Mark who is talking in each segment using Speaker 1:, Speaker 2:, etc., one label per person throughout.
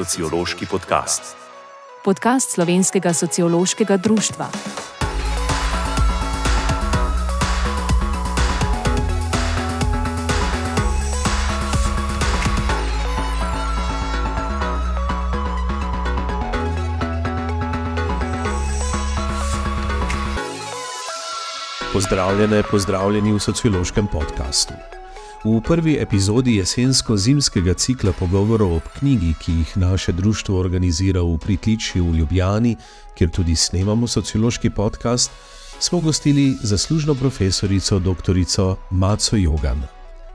Speaker 1: sociološki podcast.
Speaker 2: Podcast Slovenskega sociološkega društva.
Speaker 3: Pozdravljene, pozdravljeni v sociološkem podkastu. V prvi epizodi jesensko-zimskega cikla pogovorov o knjigi, ki jih naše društvo organizira v Pritličju v Ljubljani, kjer tudi snemamo sociološki podcast, smo gostili zaslužno profesorico dr. Maco Jogan.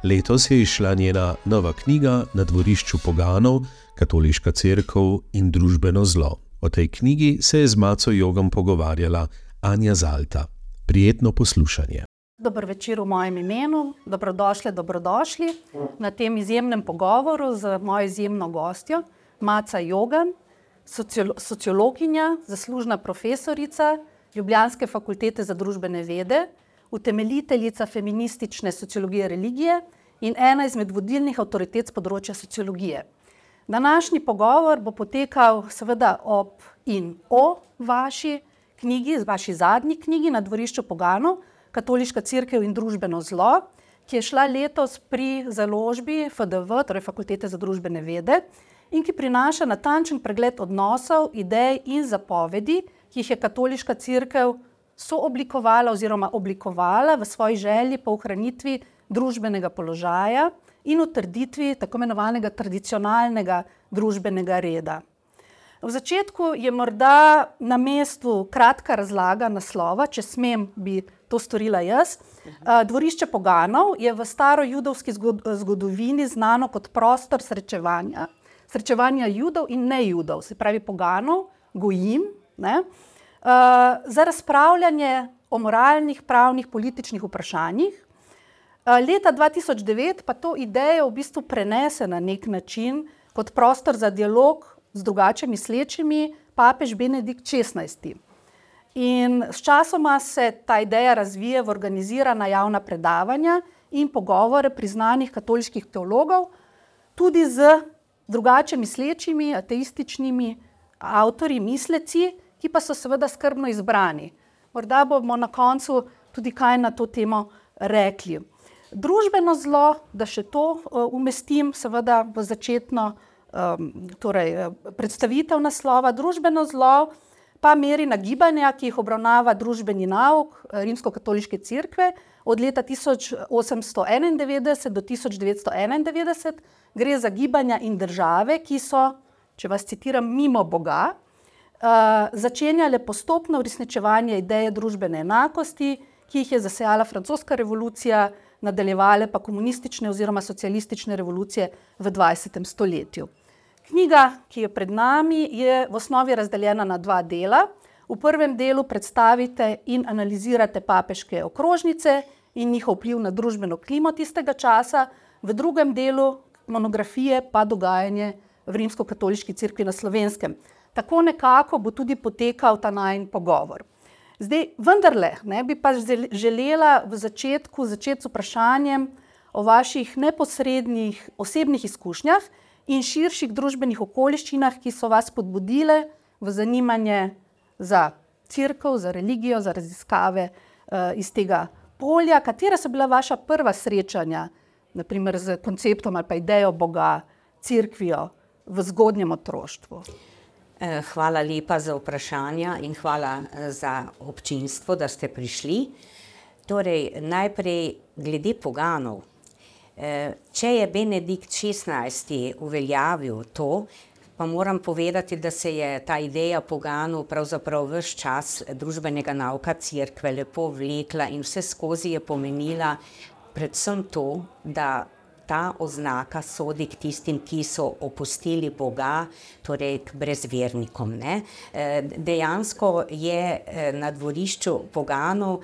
Speaker 3: Letos je izšla njena nova knjiga Na dvorišču poganov, Katoliška crkva in družbeno zlo. O tej knjigi se je z Maco Jogom pogovarjala Anja Zalta. Prijetno poslušanje.
Speaker 4: Dober večer v mojem imenu, dobrodošli, dobrodošli na tem izjemnem pogovoru z mojo izjemno gostjo, Maca Jogan, sociologinja, zaslužna profesorica Ljubljanske fakultete za družbene vede, utemeljiteljica feministične sociologije religije in ena izmed vodilnih avtoritet z področja sociologije. Današnji pogovor bo potekal seveda ob in o vaši knjigi, vaši zadnji knjigi na dvorišču Pogano, Katoliška crkva in družbeno zlo, ki je šla letos pri založbi FDV, torej Fakultete za družbene vede, in ki prinaša natančen pregled odnosov, idej in zapovedi, ki jih je Katoliška crkva sooblikovala oziroma oblikovala v svoji želji po ohranitvi družbenega položaja in utrditvi tako imenovanega tradicionalnega družbenega reda. V začetku je morda na mestu kratka razlaga naslova, če smem, bi to storila jaz. Dvorišče Poganov je v starojudovski zgodovini znano kot prostor srečevanja, srečevanja judov in ne judov, se pravi Poganov, gojim, ne, za razpravljanje o moralnih, pravnih, političnih vprašanjih. Leta 2009 pa to idejo v bistvu prenese na nek način kot prostor za dialog z drugače mislečimi, papež Benedikt XVI. In sčasoma se ta ideja razvije v organizirana javna predavanja in pogovore priznanih katoliških teologov, tudi z drugače mislečimi, ateističnimi avtorji, misleci, ki pa so seveda skrbno izbrani. Morda bomo na koncu tudi kaj na to temo rekli. Družbeno zlo, da še to umestim, seveda v začetno um, torej, eh, predstavitev naslova, družbeno zlo, pa meri nagibanja, ki jih obravnava družbeni nauk eh, Rimsko-katoliške cerkve od leta 1891 do 1991. Gre za gibanja in države, ki so, če vas citiram, mimo Boga, uh, začenjale postopno uresničevanje ideje družbene enakosti, ki jih je zasejala francoska revolucija, nadaljevale pa komunistične oziroma socialistične revolucije v 20. stoletju. Knjiga, ki je pred nami, je v osnovi razdeljena na dva dela. V prvem delu predstavite in analizirate papeške okrožnice in njihov vpliv na družbeno klimo tistega časa, v drugem delu monografije pa dogajanje v Rimsko-katoliški cerkvi na slovenskem. Tako nekako bo tudi potekal ta najn pogovor. Zdaj, vendarle, ne bi pa želela v začetku začeti s vprašanjem o vaših neposrednih osebnih izkušnjah in širših družbenih okoliščinah, ki so vas podbudile v zanimanje za crkvo, za religijo, za raziskave uh, iz tega polja. Katera so bila vaša prva srečanja, naprimer z konceptom ali pa idejo Boga, crkvijo v zgodnjem otroštvu?
Speaker 5: Eh, hvala lepa za vprašanja in hvala eh, za občinstvo, da ste prišli. Torej, najprej glede poganov. Če je Benedikt XVI. uveljavil to, pa moram povedati, da se je ta ideja poganov pravzaprav vse čas družbenega nauka crkve lepo vlekla in vse skozi je pomenila predvsem to, da ta oznaka sodi k tistim, ki so opustili Boga, torej k brezvernikom. Ne? Dejansko je na dvorišču poganov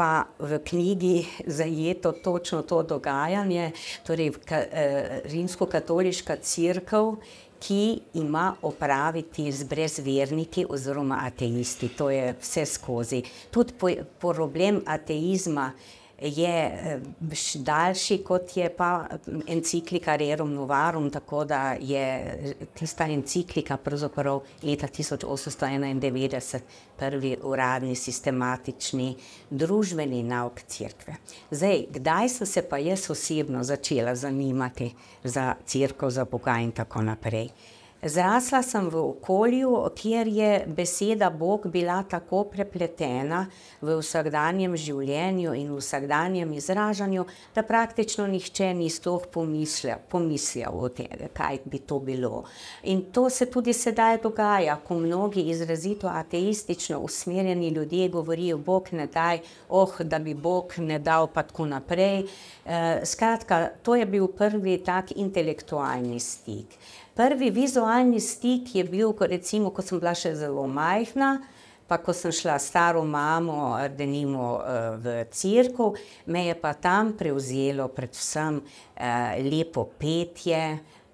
Speaker 5: pa v knjigi zajeto točno to dogajanje, torej eh, Rimsko-katoliška crkva, ki ima opraviti z brezverniki oziroma ateisti. To je vse skozi. Tudi problem ateizma je daljši kot je pa enciklika Rerum Novarum, tako da je tista enciklika pravzaprav leta 1891 prvi uradni, sistematični, družbeni nauk cerkve. Zdaj, kdaj sem se pa jaz osebno začela zanimati za cerkev, za Boga in tako naprej? Zrasla sem v okolju, kjer je beseda Bog bila tako prepletena v vsakdanjem življenju in vsakdanjem izražanju, da praktično nihče ni sploh pomislil, o tem, kaj bi to bilo. In to se tudi sedaj dogaja, ko mnogi izrazito ateistično usmerjeni ljudje govorijo: Bog ne daj, oh, da bi Bog ne dal, pa tako naprej. Skratka, to je bil prvi tak intelektualni stik. Prvi vizualni stik je bil, ko recimo, ko sem bila še zelo majhna, pa ko sem šla s staro mamo, denimo, v cerkev, me je pa tam prevzelo predvsem lepo petje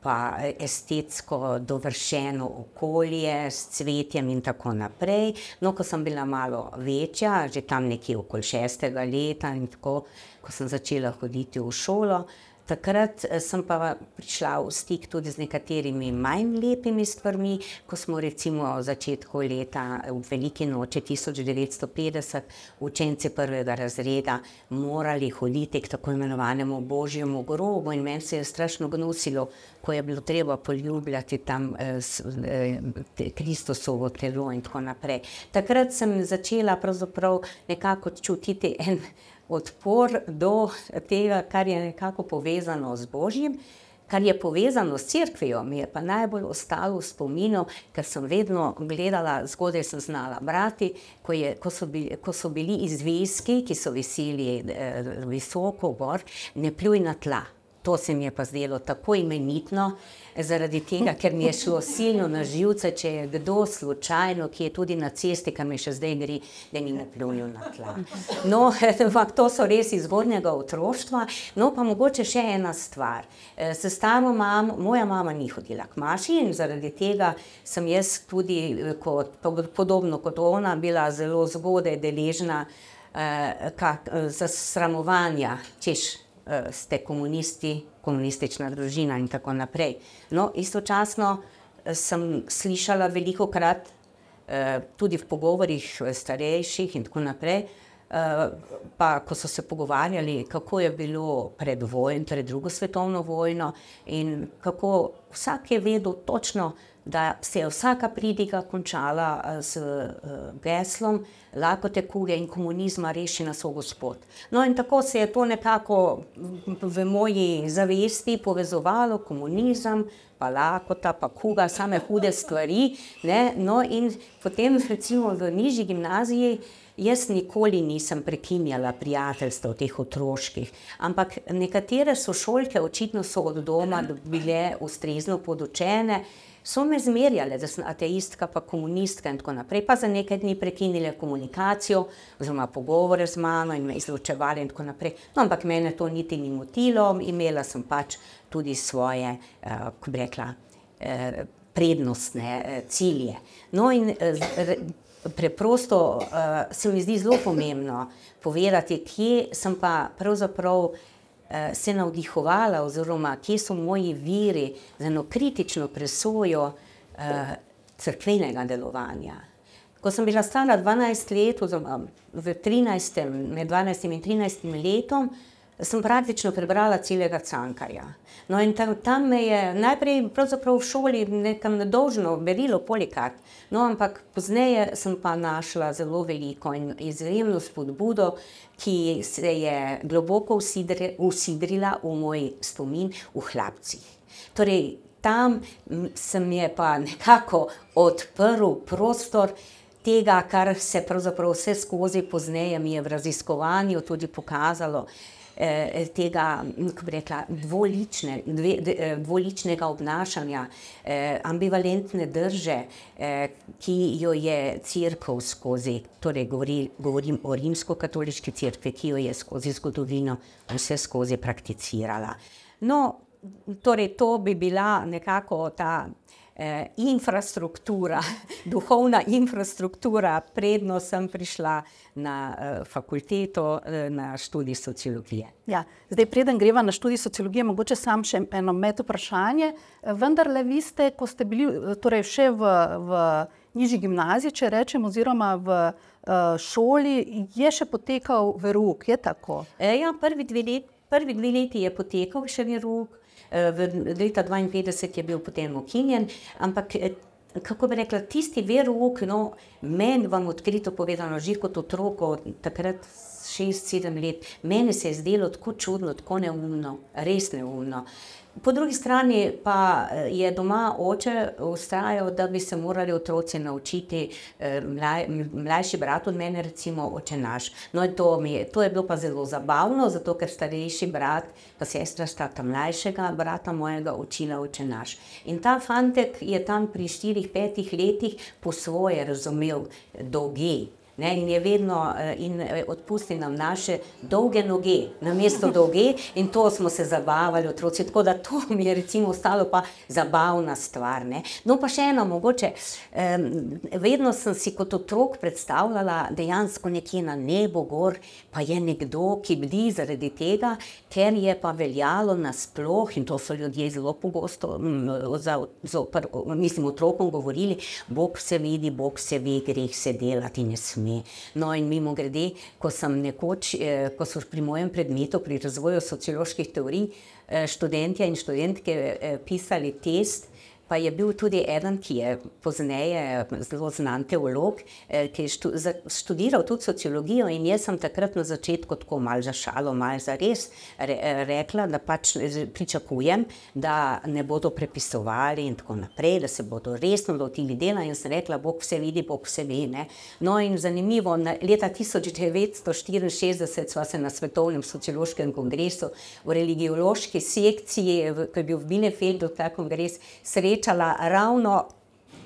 Speaker 5: pa estetsko dovršeno okolje s cvetjem in tako naprej. No, ko sem bila malo večja, že tam nekje okoli šestega leta in tako, ko sem začela hoditi v šolo, takrat sem pa prišla v stik tudi z nekaterimi manj lepimi stvarmi, ko smo recimo v začetku leta, ob veliki noči tisoč devetsto petdeset, učenci prvega razreda morali hoditi k tako imenovanemu božjemu grobu, in meni se je strašno gnusilo, ko je bilo treba poljubljati tam Kristusovo telo in tako naprej. Takrat sem začela pravzaprav nekako čutiti en odpor do tega, kar je nekako povezano z božjim, kar je povezano s cerkvijo, mi je pa najbolj ostalo v spominu, ker sem vedno gledala, zgodaj sem znala brati, ko je, ko so ko so bili izveski, ki so viseli visoko gor, ne pljuj na tla. To se mi je pa zdelo tako imenitno, zaradi tega, ker mi je šlo silno na živce, če je kdo slučajno kje tudi na cesti, ke mi še zdaj gre, da ni napljunnil na tla. No, ampak to so res iz zgodnjega otroštva. No, pa mogoče še ena stvar. s staro mamo, moja mama ni hodila k maši in zaradi tega sem jaz tudi kot, podobno kot ona bila zelo zgodaj deležna zasramovanja, češ, ste komunisti, komunistična družina in tako naprej. No, istočasno sem slišala velikokrat, tudi v pogovorih starejših in tako naprej, pa ko so se pogovarjali, kako je bilo pred pred drugo svetovno vojno in kako vsak je vedel točno, da se je vsaka pridiga končala z geslom: "Lakote, kurje in komunizma, reši nas, o Gospod." No, in tako se je to nekako v moji zavesti povezovalo, komunizem pa lakota pa kuga, same hude stvari, ne, no, in potem recimo v nižji gimnaziji jaz nikoli nisem prekinjala prijateljstev, teh otroških, ampak nekatere sošolke očitno so od doma bile ustrezno podučene, so me zmerjale, da sem ateistka pa komunistka in tako naprej, pa za nekaj dni prekinile komunikacijo oziroma pogovore z mano in me izločevale in tako naprej. No, ampak mene to niti ni motilo, imela sem pač tudi svoje, kako bi rekla, prednostne cilje. No, in preprosto se mi zdi zelo pomembno povedati, kje sem pa pravzaprav se navdihovala oziroma kje so moji viri za eno kritično presojo cerkvenega delovanja. Ko sem bila stara dvanajst let oziroma v trinajstem, med dvanajstim in trinajstim letom, sem praktično prebrala celega Cankarja. No, in tam me je najprej v šoli nekam nedolžno berilo Polikat, no, ampak pozneje sem pa našla zelo veliko in izjemno spodbudo, ki se je globoko vsidrila v moj spomin v Hlapcih. Torej tam se mi je pa nekako odprl prostor tega, kar se pravzaprav vseskozi pozneje mi je v raziskovanju tudi pokazalo, tega, kako bi rekla, dvolične, dvoličnega obnašanja, ambivalentne drže, ki jo je cerkev skozi, torej govorim o Rimskokatoliški cerkvi, ki jo je skozi zgodovino vseskozi prakticirala. No, torej to bi bila nekako ta eh, infrastruktura, duhovna infrastruktura, predno sem prišla na eh, fakulteto, eh, na študij sociologije.
Speaker 4: Ja, zdaj, preden greva na študij sociologije, mogoče sam še eno med vprašanje. Vendar, le vi ste, ko ste bili torej še v, v nižji gimnaziji, če rečem, oziroma v uh, šoli, je še potekal verug, je tako?
Speaker 5: E, ja, prvi dve, let, prvi dve leti je potekal še verug. Eh, v leta 52 je bil potem ukinjen, ampak eh, kako bi rekla, tisti verok, no, meni vam odkrito povedano, že kot otroko, takrat šest, sedem let, meni se je zdelo tako čudno, tako neumno, res neumno. Po drugi strani pa eh, je doma oče ustrajal, da bi se morali otroci naučiti, eh, mlaj, mlajši brat od mene, recimo oče naš. No, to, je, to je bilo pa zelo zabavno, zato ker starejši brat, pa sestra sta tam mlajšega brata mojega učila oče naš. In ta fantek je tam pri štirih, petih letih po svoje razumel dolge. Ne, in je vedno eh, in eh, odpusti nam naše dolge noge, na mesto dolge, in to smo se zabavali, otroci. Tako da to mi je recimo ostalo pa zabavna stvar. Ne. No, pa še eno, mogoče, um, vedno sem si kot otrok predstavljala dejansko nekje na nebo, gor, pa je nekdo, ki bdi zaradi tega, ker je pa veljalo nasploh, in to so ljudje zelo pogosto, za, za, mislim, otrokom govorili, Bog se vidi, Bog se ve, greh se delati ne sme ime. No, in mimo grede, ko sem nekoč, eh, ko so pri mojem predmetu, pri razvoju socioloških teorij, eh, študentje in študentke eh, pisali test, pa je bil tudi eden, ki je pozneje zelo znan teolog, eh, ki je študiral tudi sociologijo in jaz sem takrat na začetku tako mal za šalo, mal za res rekla, da pač pričakujem, da ne bodo prepisovali in tako naprej, da se bodo resno lotili dela in sem rekla, Bog vse vidi, Bog vse ve. Ne? No in zanimivo, leta 1964 sva se na Svetovnem sociološkem kongresu v religiološki sekciji, ki je bil v Binefeldu ta kongres, srečala srečala ravno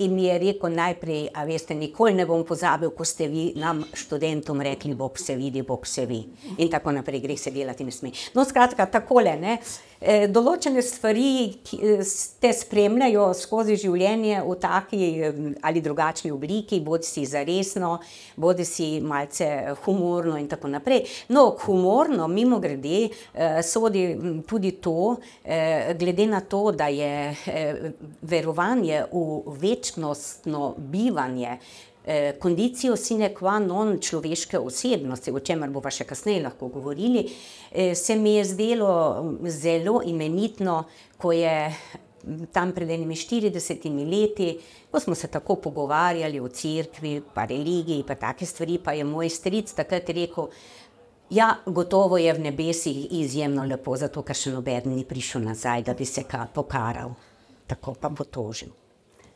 Speaker 5: in mi je rekel najprej, a veste, nikoli ne bom pozabil, ko ste vi nam študentom rekli, Bog se vidi, Bog se vi. In tako naprej, gre se delati ne sme. No, skratka, takole, ne. Eh, določene stvari eh, te spremljajo skozi življenje v taki eh, ali drugačni obliki, bodi si za resno, bodi si malce humorno in tako naprej. No, humorno, mimo grede, sodi tudi to, glede na to, da je verovanje v večnostno bivanje Eh, kondicijo sine qua non človeške osebnosti, o čemer bomo še kasneje lahko govorili, eh, se mi je zdelo mm, zelo imenitno, ko je mm, tam pred enimi 40 leti, ko smo se tako pogovarjali o cerkvi, pa religiji, pa take stvari, pa je moj stric takrat rekel, ja, gotovo je v nebesih izjemno lepo, zato ker še noben ni prišel nazaj, da bi se pokaral. Tako pa bo tožil.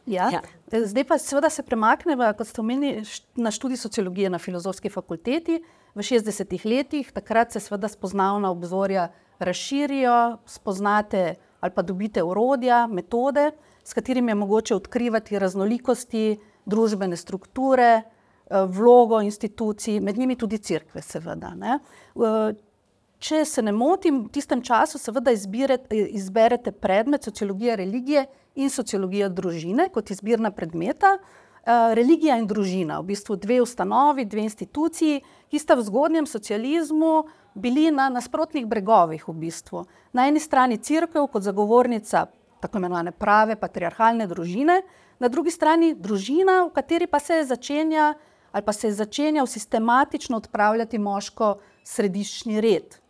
Speaker 4: Ja. Ja. Zdaj pa seveda se premaknemo, kot ste omenili, na študij sociologije na filozofski fakulteti v 60-ih letih. Takrat se seveda spoznavna obzorja razširijo, spoznate ali pa dobite urodja, metode, s katerimi je mogoče odkrivati raznolikosti družbene strukture, eh, vlogo institucij, med njimi tudi crkve, seveda. Ne. Eh, če se ne motim, v tistem času seveda izberete predmet sociologije religije in sociologija družine kot izbirna predmeta. Uh, religija in družina, v bistvu dve ustanovi, dve instituciji, ki sta v zgodnjem socializmu bili na nasprotnih bregovih. V bistvu. Na eni strani crkva kot zagovornica tako imenovane prave patriarhalne družine, na drugi strani družina, v kateri pa se je začenja ali pa se je začenjal sistematično odpravljati moško središčni red.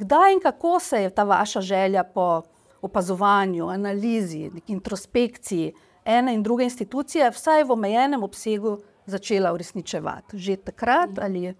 Speaker 4: Kdaj in kako se je ta vaša želja po opazovanju, analizi, introspekciji ene in druge institucije, vsaj v omejenem obsegu, začela uresničevati. Že takrat ali?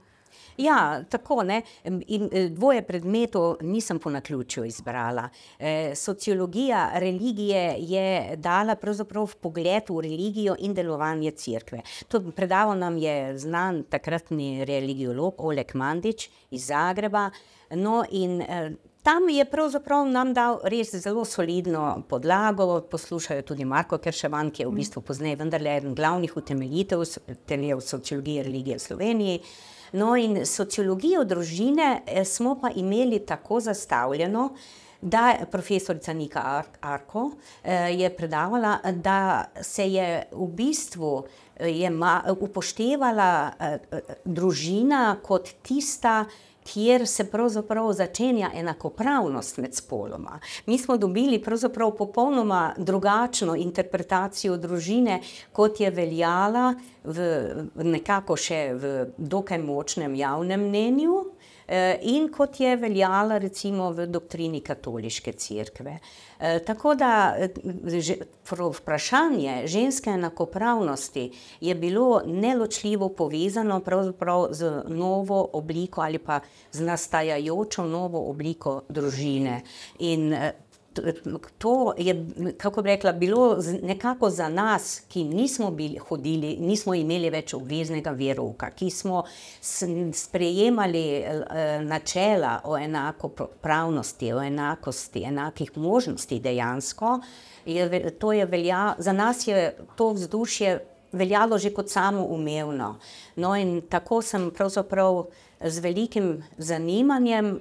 Speaker 5: Ja, tako ne. In e, dvoje predmetov nisem po naključju izbrala. E, sociologija religije je dala pravzaprav pogled v religijo in delovanje cerkve. To predaval nam je znan takratni religiolog Oleg Mandić iz Zagreba. No, in e, Tam je pravzaprav nam dal res zelo solidno podlago, poslušajo tudi Marko Kerševan, ki je v bistvu pozneje vendarle eden glavnih utemeljitev v sociologiji religije v Sloveniji. No in sociologijo družine eh, smo pa imeli tako zastavljeno, da profesorica Nika Ar Arko je predavala, da se je v bistvu je upoštevala družina kot tista, kjer se pravzaprav začenja enakopravnost med spoloma. Mi smo dobili pravzaprav popolnoma drugačno interpretacijo družine, kot je veljala v nekako še v dokaj močnem javnem mnenju, in kot je veljala recimo v doktrini Katoliške cerkve. tako da vprašanje ženske enakopravnosti je bilo neločljivo povezano pravzaprav z novo obliko ali pa z nastajajočo novo obliko družine. In, to je, kako bi rekla, bilo nekako za nas, ki nismo bili hodili, nismo imeli več obveznega verouka, ki smo sprejemali, načela o enakopravnosti, o enakosti, enakih možnosti dejansko, je to je za nas je to vzdušje veljalo že kot samoumevno. No, in tako sem pravzaprav z velikim zanimanjem,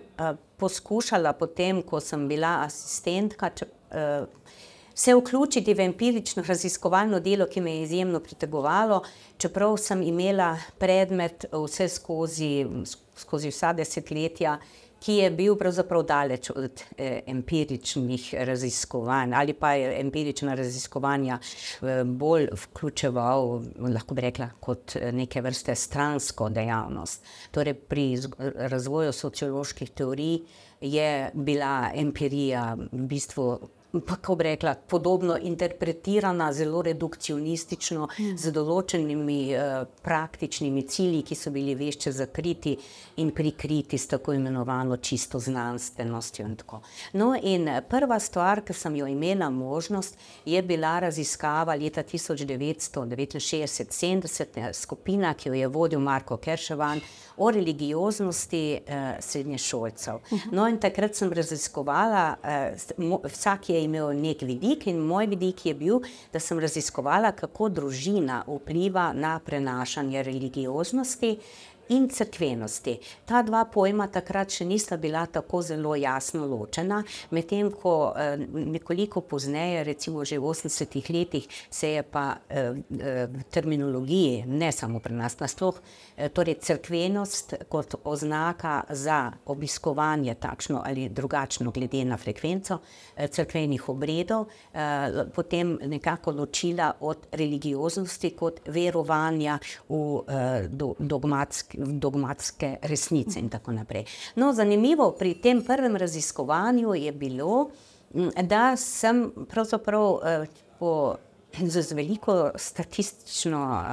Speaker 5: poskušala potem, ko sem bila asistentka, se vključiti v empirično raziskovalno delo, ki me je izjemno pritegovalo, čeprav sem imela predmet vseskozi, skozi vsa desetletja, ki je bil pravzaprav daleč od, empiričnih raziskovanj ali pa je empirična raziskovanja, bolj vključeval, lahko bi rekla, kot neke vrste stransko dejavnost. Torej pri razvoju socioloških teorij je bila empirija v bistvu, kako bi rekla, podobno interpretirana, zelo redukcionistično, z določenimi, praktičnimi cilji, ki so bili vešče zakriti in prikriti s tako imenovano čisto znanstvenostjo in tako. No, in prva stvar, ke sem jo imela možnost, je bila raziskava leta tisoč devetsto devetinšestdeset, sedemdeset, skupina, ki jo je vodil Marko Kerševan, o religioznosti, srednješolcev. No, in takrat sem raziskovala, vsak je imel neki vidik in moj vidik je bil, da sem raziskovala, kako družina vpliva na prenašanje religioznosti in cerkvenosti. Ta dva pojma takrat še nista bila tako zelo jasno ločena, medtem ko, nekoliko pozneje, recimo že v osemdesetih letih, se je pa, v terminologiji, ne samo pri nas, nasploh, torej cerkvenost kot oznaka za obiskovanje, takšno ali drugačno, glede na frekvenco, cerkvenih obredov, potem nekako ločila od religioznosti kot verovanja v, dogmatske resnice in tako naprej. No, zanimivo pri tem prvem raziskovanju je bilo, da sem pravzaprav, po z veliko statistično,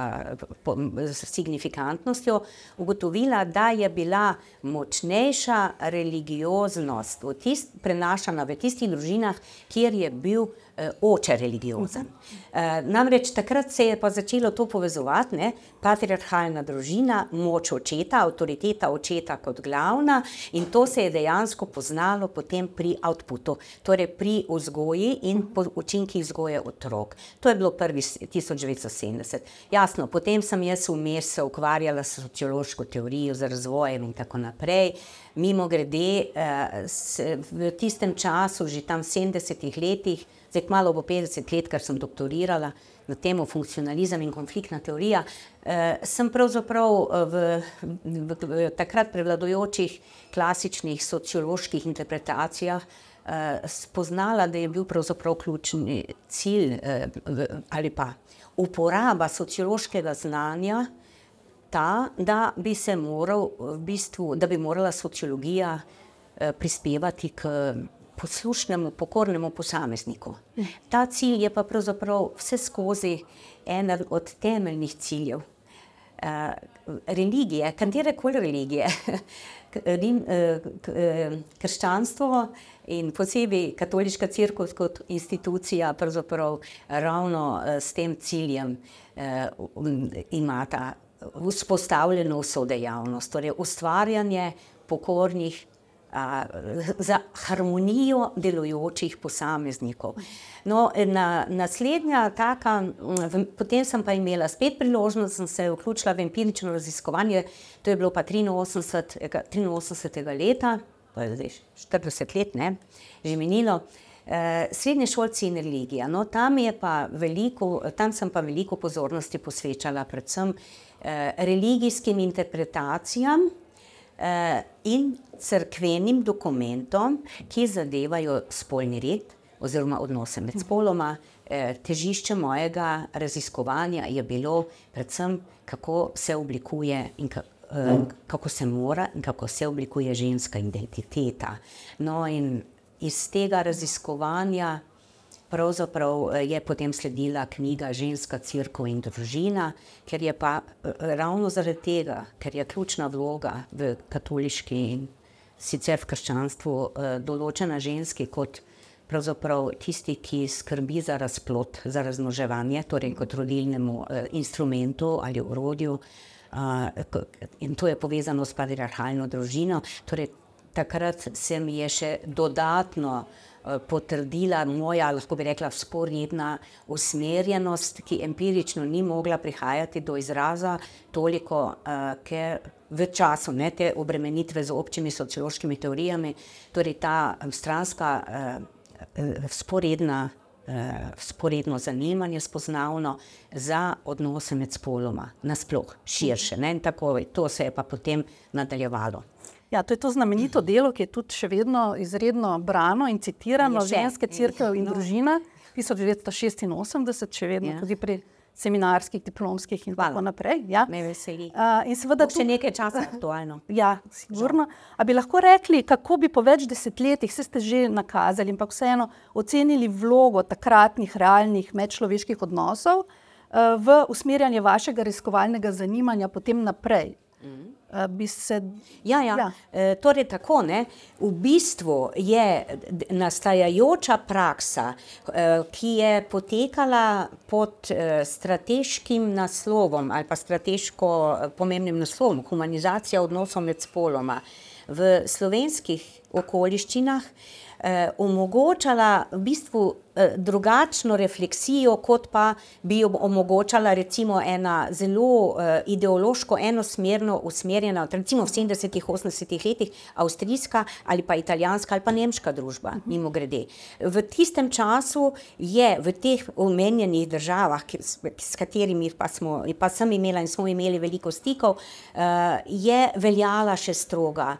Speaker 5: signifikantnostjo ugotovila, da je bila močnejša religioznost v prenašana v tistih družinah, kjer je bil, oče religiozen. namreč takrat se je pa začelo to povezovati, ne, patriarhalna družina, moč očeta, avtoriteta očeta kot glavna, in to se je dejansko poznalo potem pri outputu, torej pri vzgoji in učinkih vzgoje otrok. To je bilo prvi tisoč devetsto sedemdeset. Jasno, potem sem jaz vmes se ukvarjala s sociološko teorijo, z razvojem in tako naprej. Mimogrede, v tistem času, že tam v sedemdesetih letih, zdaj kmalu bo petdeset let, kar sem doktorirala na temo funkcionalizem in konfliktna teorija, sem pravzaprav, v, v takrat prevladujočih klasičnih socioloških interpretacijah, spoznala, da je bil pravzaprav ključni cilj, ali pa uporaba sociološkega znanja ta, da bi se moral v bistvu, da bi morala sociologija, prispevati k poslušnemu, pokornemu posamezniku. Ta cilj je pa pravzaprav vseskozi eden od temeljnih ciljev, religije, katerekoli religije, krščanstvo in posebej katoliška cerkev kot institucija pravzaprav ravno, s tem ciljem, imata vzpostavljeno vso dejavnost, torej ustvarjanje pokornih, za harmonijo delujočih posameznikov. No, naslednja taka, potem sem pa imela spet priložnost, sem se vključila v empirično raziskovanje, to je bilo pa triinosemdeset, triinosemdesetega leta, pa je zdaj 40 let, ne, že minilo. Uh, srednje šolci in religija. No, tam, veliko, tam sem pa veliko pozornosti posvečala predvsem uh, religijskim interpretacijam uh, in crkvenim dokumentom, ki zadevajo spolni red oziroma odnose med spoloma. Uh, težišče mojega raziskovanja je bilo predvsem, kako se oblikuje in kako. Kako se mora in kako se oblikuje ženska identiteta. No, in iz tega raziskovanja pravzaprav eh, je potem sledila knjiga Ženska, crkva in družina, ker je pa eh, ravno zaradi tega, ker je ključna vloga v katoliški in sicer v krščanstvu eh, določena ženski kot pravzaprav tisti, ki skrbi za razplot, za raznoževanje, torej kot rodilnemu instrumentu ali urodju. In to je povezano s patriarhalno družino. Torej, takrat se mi je še dodatno uh, potrdila moja, lahko bi rekla, sporedna usmerjenost, ki empirično ni mogla prihajati do izraza toliko, uh, ker v času ne, te obremenitve z občimi sociološkimi teorijami, torej ta stranska uh, sporedna. Sporedno zanimanje, spoznavno za odnose med spoloma, nasplošno, širše. Ne, tako, to se je pa potem nadaljevalo.
Speaker 4: Ja, to je to znamenito delo, ki je tudi še vedno izredno brano in citirano, ženske crkve in no. družina, 1986, še vedno ja. tudi pri seminarskih, diplomskih in Hvala. tako naprej. Ja.
Speaker 5: Me veseli.
Speaker 4: Uh, in seveda
Speaker 5: tudi še nekaj časa aktualno.
Speaker 4: Ja, sigurno. A bi lahko rekli, kako bi po več desetletjih, se ste že nakazali, ampak vseeno ocenili vlogo takratnih realnih medčloveških odnosov uh, v usmerjanje vašega raziskovalnega zanimanja potem naprej? Mm.
Speaker 5: Bi se. Ja, ja. ja. E, torej, tako ne. V bistvu je nastajajoča praksa, e, ki je potekala pod e, strateškim naslovom ali pa strateško pomembnim naslovom, humanizacija odnosov med spoloma v slovenskih okoliščinah. Eh, omogočala v bistvu drugačno refleksijo, kot pa bi jo omogočala recimo ena zelo eh, ideološko enosmerno usmerjena, recimo v 70-ih, 80-ih letih, avstrijska ali pa italijanska ali pa nemška družba, mimo grede. V tistem času je v teh omenjenih državah, s katerimi pa, smo, pa sem imela in smo imeli veliko stikov, je veljala še stroga,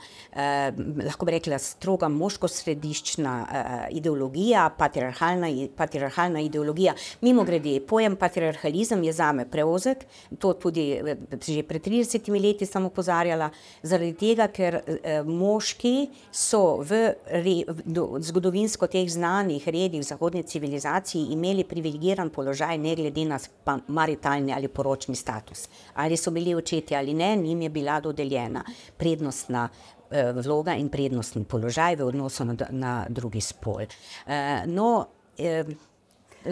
Speaker 5: lahko bi rekla, stroga moško središče, politična uh, ideologija, patriarhalna, patriarhalna ideologija. Mimo grede, pojem patriarhalizem je zame preozek, to tudi eh, že pred 30 leti sem opozarjala, zaradi tega, ker uh, moški so v, re, do, zgodovinsko teh znanih redih zahodne civilizacije imeli privilegiran položaj, ne glede na maritalni ali poročni status. Ali so bili očeti ali ne, njim je bila dodeljena prednostna Eh, vloga in prednostni položaj v odnosu na, na drugi spol. Eh, no, eh,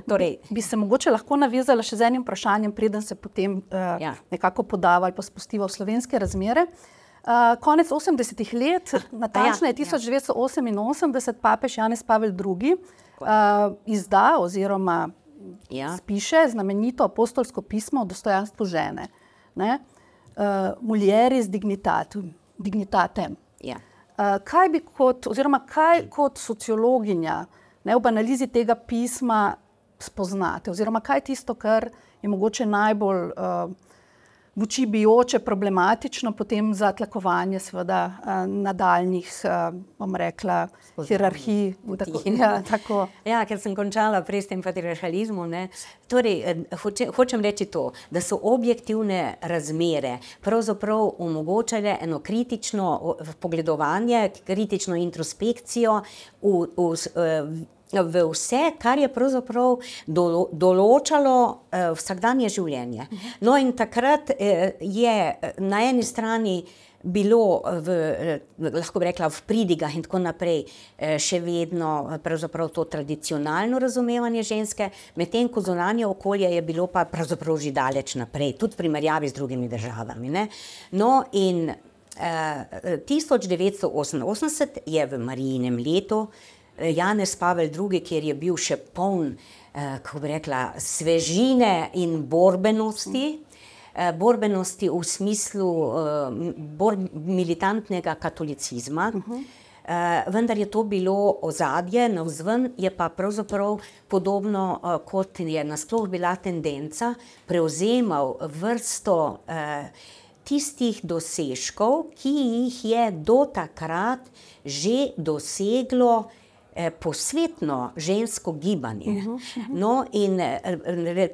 Speaker 4: torej, bi se mogoče lahko navezala še z enim vprašanjem, preden se potem ja. nekako podava ali pa spustiva v slovenske razmere. Uh, konec 80-ih let, natančneje ja, 1988, ja. papež Janez Pavel II. Uh, izda oziroma ja. piše znamenito apostolsko pismo o dostojanstvu žene. Uh, Muljeris dignitatum, dignitatem. Ja. Uh, kaj bi kot, oziroma kaj kot sociologinja ne, v analizi tega pisma spoznate, oziroma kaj je tisto, kar je mogoče najbolj uh, v oči bijoče, problematično potem za tlakovanje seveda, uh, nadaljnih, uh, bom rekla, hierarhij. Tako, ja, tako.
Speaker 5: ja, ker sem končala prej s tem patriarhalizmom. Torej, hoče, hočem reči to, da so objektivne razmere pravzaprav omogočale eno kritično pogledovanje, kritično introspekcijo v, v, v v vse, kar je pravzaprav dolo, določalo eh, vsakdanje življenje. No, in takrat eh, je eh, na eni strani bilo, v, eh, lahko bi rekla, v pridigah in tako naprej, eh, še vedno eh, to tradicionalno razumevanje ženske, medtem ko zunanje okolje je bilo pa pravzaprav že daleč naprej, tudi v primerjavi z drugimi državami. Ne? No, in eh, 1988 je v Marijinem letu. Janez Pavel II, kjer je bil še poln, eh, kako bi rekla, svežine in borbenosti. Eh, borbenosti v smislu uh, bor militantnega katolicizma, uh -huh. Uh, vendar je to bilo ozadje, na vzven je pa pravzaprav podobno, kot je nasploh bila tendenca, prevzemal vrsto tistih dosežkov, ki jih je do takrat že doseglo Eh, posvetno žensko gibanje. Uh -huh, uh -huh. No, in eh,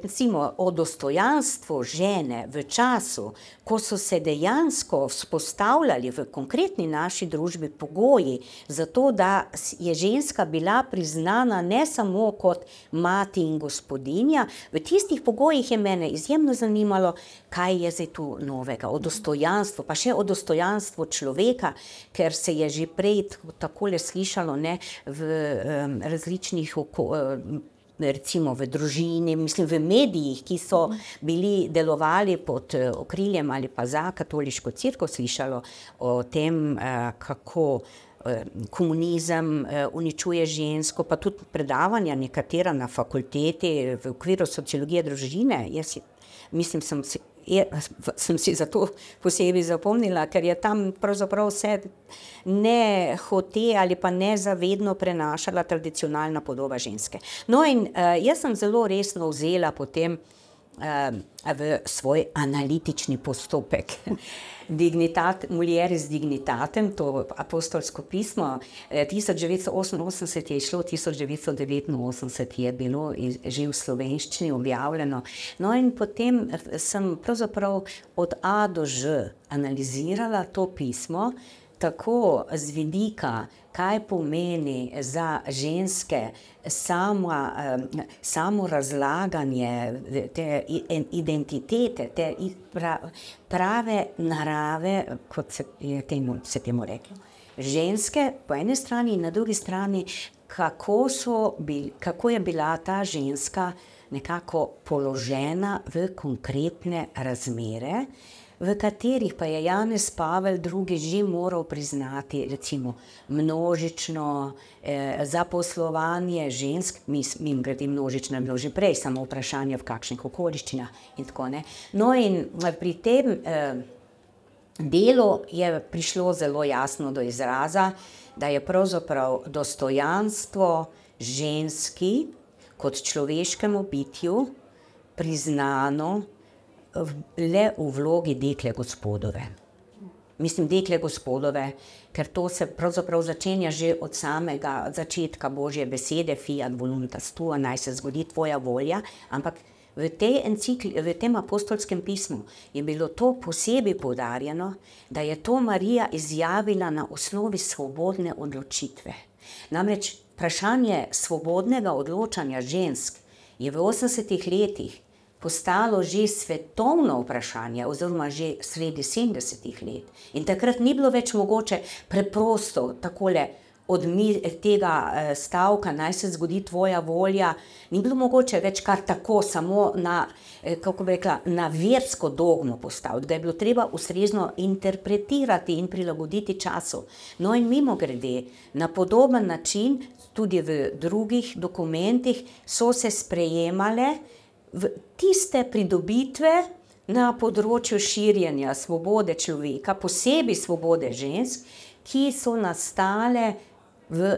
Speaker 5: recimo o dostojanstvu žene v času, ko so se dejansko vzpostavljali v konkretni naši družbi pogoji za to, da je ženska bila priznana ne samo kot mati in gospodinja, v tistih pogojih je mene izjemno zanimalo, kaj je zdaj tu novega, o dostojanstvu, pa še o dostojanstvu človeka, ker se je že prej takole slišalo ne, v različnih okoljih. Recimo v družini, mislim, v medijih, ki so bili delovali pod eh, okriljem ali pa za katoliško crkvo, slišalo o tem, eh, kako eh, komunizem uničuje žensko, pa tudi predavanja, nekatera na fakulteti v okviru sociologije družine. Jaz mislim, sem si je, sem si zato posebej zapomnila, ker je tam pravzaprav vse ne hote ali pa nezavedno prenašala tradicionalna podoba ženske. No, in uh, jaz sem zelo resno vzela potem uh, v svoj analitični postopek. Dignitat, mulieris dignitatem, to apostolsko pismo, 1988 eh, je šlo, 1989 je bilo že v slovenščini objavljeno. No, in potem eh, sem pravzaprav od A do Ž analizirala to pismo, tako z vidika, kaj pomeni za ženske samo, samo razlaganje te identitete, te prave narave, kot se je temu, temu reklo. Ženske po eni strani in na drugi strani, kako, bil, kako je bila ta ženska nekako položena v konkretne razmere v katerih pa je Janez Pavel II. že moral priznati recimo, množično eh, zaposlovanje žensk, mi jim gredi množično, bilo že prej, samo vprašanje v kakšnih okoliščinah in tako ne. No in eh, pri tem eh, delu je prišlo zelo jasno do izraza, da je pravzaprav dostojanstvo ženski kot človeškemu bitju priznano le v vlogi dekle gospodove. Mislim, dekle gospodove, ker to se pravzaprav začenja že od samega začetka Božje besede, fiat voluntas tua, naj se zgodi tvoja volja, ampak v, encikli, v tem apostolskem pismu je bilo to posebej poudarjeno, da je to Marija izjavila na osnovi svobodne odločitve. Namreč vprašanje svobodnega odločanja žensk je v 80-ih letih postalo že svetovno vprašanje, oziroma že sredi 70-ih let. In takrat ni bilo več mogoče preprosto takole od tega eh, stavka, naj se zgodi tvoja volja, ni bilo mogoče več kar tako, samo na, eh, kako bi rekla, na versko dogmo postaviti, da je bilo treba ustrezno interpretirati in prilagoditi času. No, in mimo grede, na podoben način, tudi v drugih dokumentih, so se sprejemale tiste pridobitve na področju širjenja svobode človeka, posebej svobode žensk, ki so nastale v,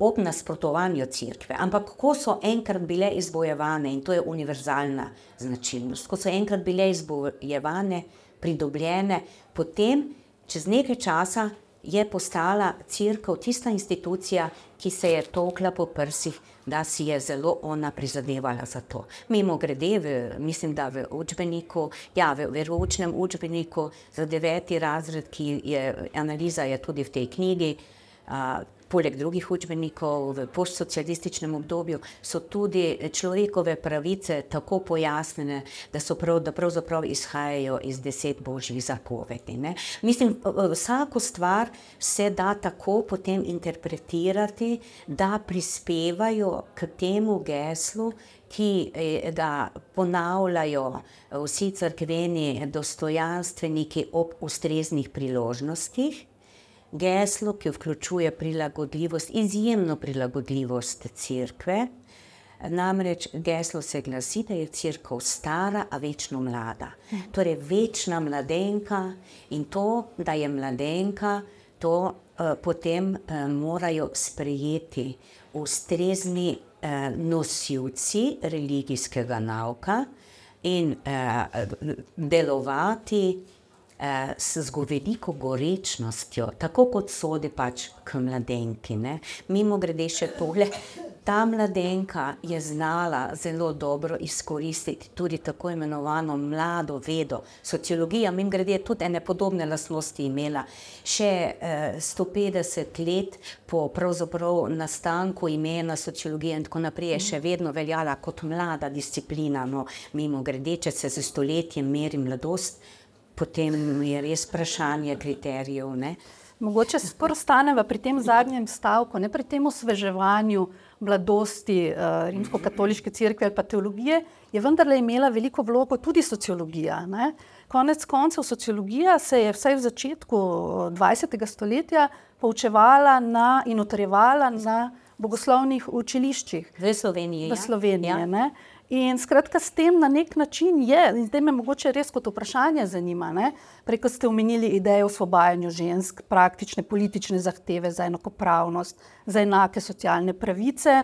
Speaker 5: ob nasprotovanju crkve. Ampak, ko so enkrat bile izbojevane, in to je univerzalna značilnost, ko so enkrat bile izbojevane, pridobljene, potem, čez nekaj časa, je postala crkva tista institucija, ki se je tokla po prsih da si je zelo ona prizadevala za to. Mimo grede, v, mislim, da v učbeniku, ja, v veroučnem učbeniku za deveti razred, ki je analiza je tudi v tej knjigi, a, poleg drugih učbenikov v postsocialističnem obdobju, so tudi človekove pravice tako pojasnjene, da so prav, da pravzaprav izhajajo iz deset božjih zapovedi. Ne? Mislim, vsako stvar se da tako potem interpretirati, da prispevajo k temu geslu, ki e, ga ponavljajo vsi crkveni dostojanstveniki ob ustreznih priložnostih geslo, ki vključuje prilagodljivost, izjemno prilagodljivost crkve. Namreč geslo se glasi, da je crkva stara, a večno mlada. Torej, večna mladenka in to, da je mladenka, to uh, potem uh, morajo sprejeti ustrezni uh, nosilci religijskega nauka in uh, delovati s veliko gorečnostjo, tako kot sodi pač k mladenki. Ne? Mimo grede še tole, ta mladenka je znala zelo dobro izkoristiti tudi tako imenovano mlado vedo. Sociologija, mimo grede, je tudi ene podobne lasnosti imela. Še eh, 150 let po nastanku imena sociologije in tako naprej je še vedno veljala kot mlada disciplina. No, mimo grede, če se z stoletjem meri mladost, potem je res vprašanje kriterijev. Ne?
Speaker 4: Mogoče se prvo staneva pri tem zadnjem stavku, ne pri tem osveževanju mladosti uh, rimsko-katoliške crkve ali pa teologije, je vendarle imela veliko vlogo tudi sociologija. Ne? Konec koncev sociologija se je vsaj v začetku 20. Eh, stoletja poučevala na, in utrjevala na bogoslovnih učiliščih.
Speaker 5: V Sloveniji.
Speaker 4: V Sloveniji ja. In skratka, s tem na nek način je, in zdaj me mogoče res kot vprašanje zanima, preko ste omenili idejo o osvobajanju žensk, praktične politične zahteve za enakopravnost, za enake socialne pravice,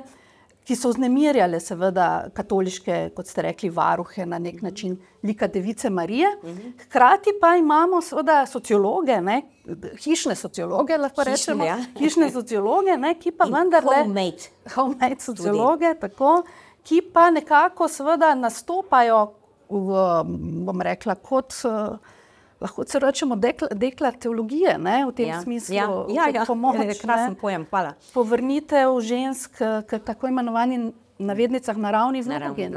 Speaker 4: ki so vznemirjale seveda katoliške, kot ste rekli, varuhe na nek način, lika device Marije. Hkrati pa imamo seveda sociologe, ne, hišne sociologe, lahko rečemo,
Speaker 5: ja.
Speaker 4: hišne sociologe, ne, ki pa vendarle.
Speaker 5: Homemade.
Speaker 4: Homemade sociologe, Tudi. tako ki pa nekako seveda nastopajo, v, bom rekla, kot. Lahko se rečemo dekla, dekla teologije ne, v tem
Speaker 5: ja,
Speaker 4: smislu,
Speaker 5: ja, ja, ja.
Speaker 4: pomoč.
Speaker 5: Krasen pojem, hvala.
Speaker 4: Povrnitev žensk k tako imenovanim navednicah naravni vlogi.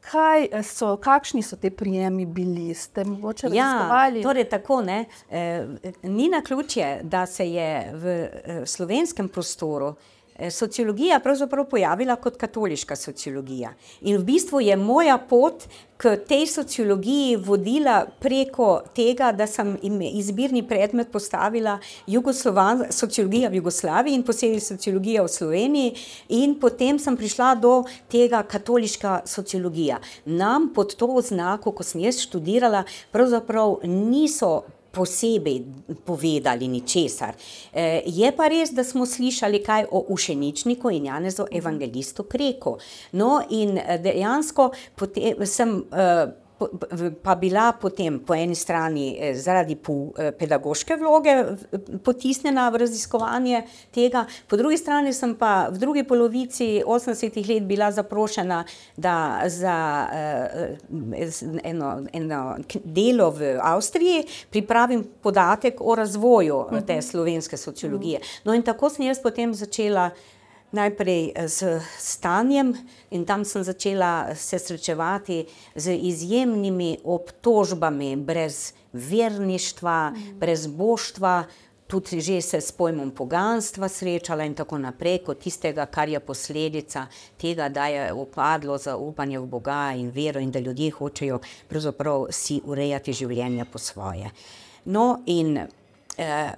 Speaker 4: Kaj so, kakšni so te prijemi bili? Ste morda
Speaker 5: ja, raziskovali? Torej tako, ne, eh, ni na ključje, da se je v eh, slovenskem prostoru eh, Eh, sociologija pravzaprav pojavila kot katoliška sociologija. In v bistvu je moja pot k tej sociologiji vodila preko tega, da sem izbirni predmet postavila sociologija v Jugoslaviji in posebej sociologija v Sloveniji, in potem sem prišla do tega katoliška sociologija. Nam pod to oznako, ko sem jaz študirala, pravzaprav niso posebej povedali ničesar. E, je pa res, da smo slišali kaj o ušeničniku in Janezu evangelistu Kreku. No, in dejansko potem sem. Pa bila potem po eni strani eh, zaradi eh, pedagoške vloge potisnjena v raziskovanje tega, po drugi strani sem pa v drugi polovici 80-ih let bila zaprošena da za eh, eno, eno delo v Avstriji pripravim podatek o razvoju te mhm. slovenske sociologije. No in tako sem jaz potem začela najprej eh, stanjem, in tam sem začela se srečevati z izjemnimi obtožbami, brez verništva, mm. brez boštva, tudi že se s pojmom poganstva srečala in tako naprej, kot tistega, kar je posledica tega, da je upadlo zaupanje v Boga in vero, in da ljudje hočejo pravzaprav si urejati življenje po svoje. No, in eh,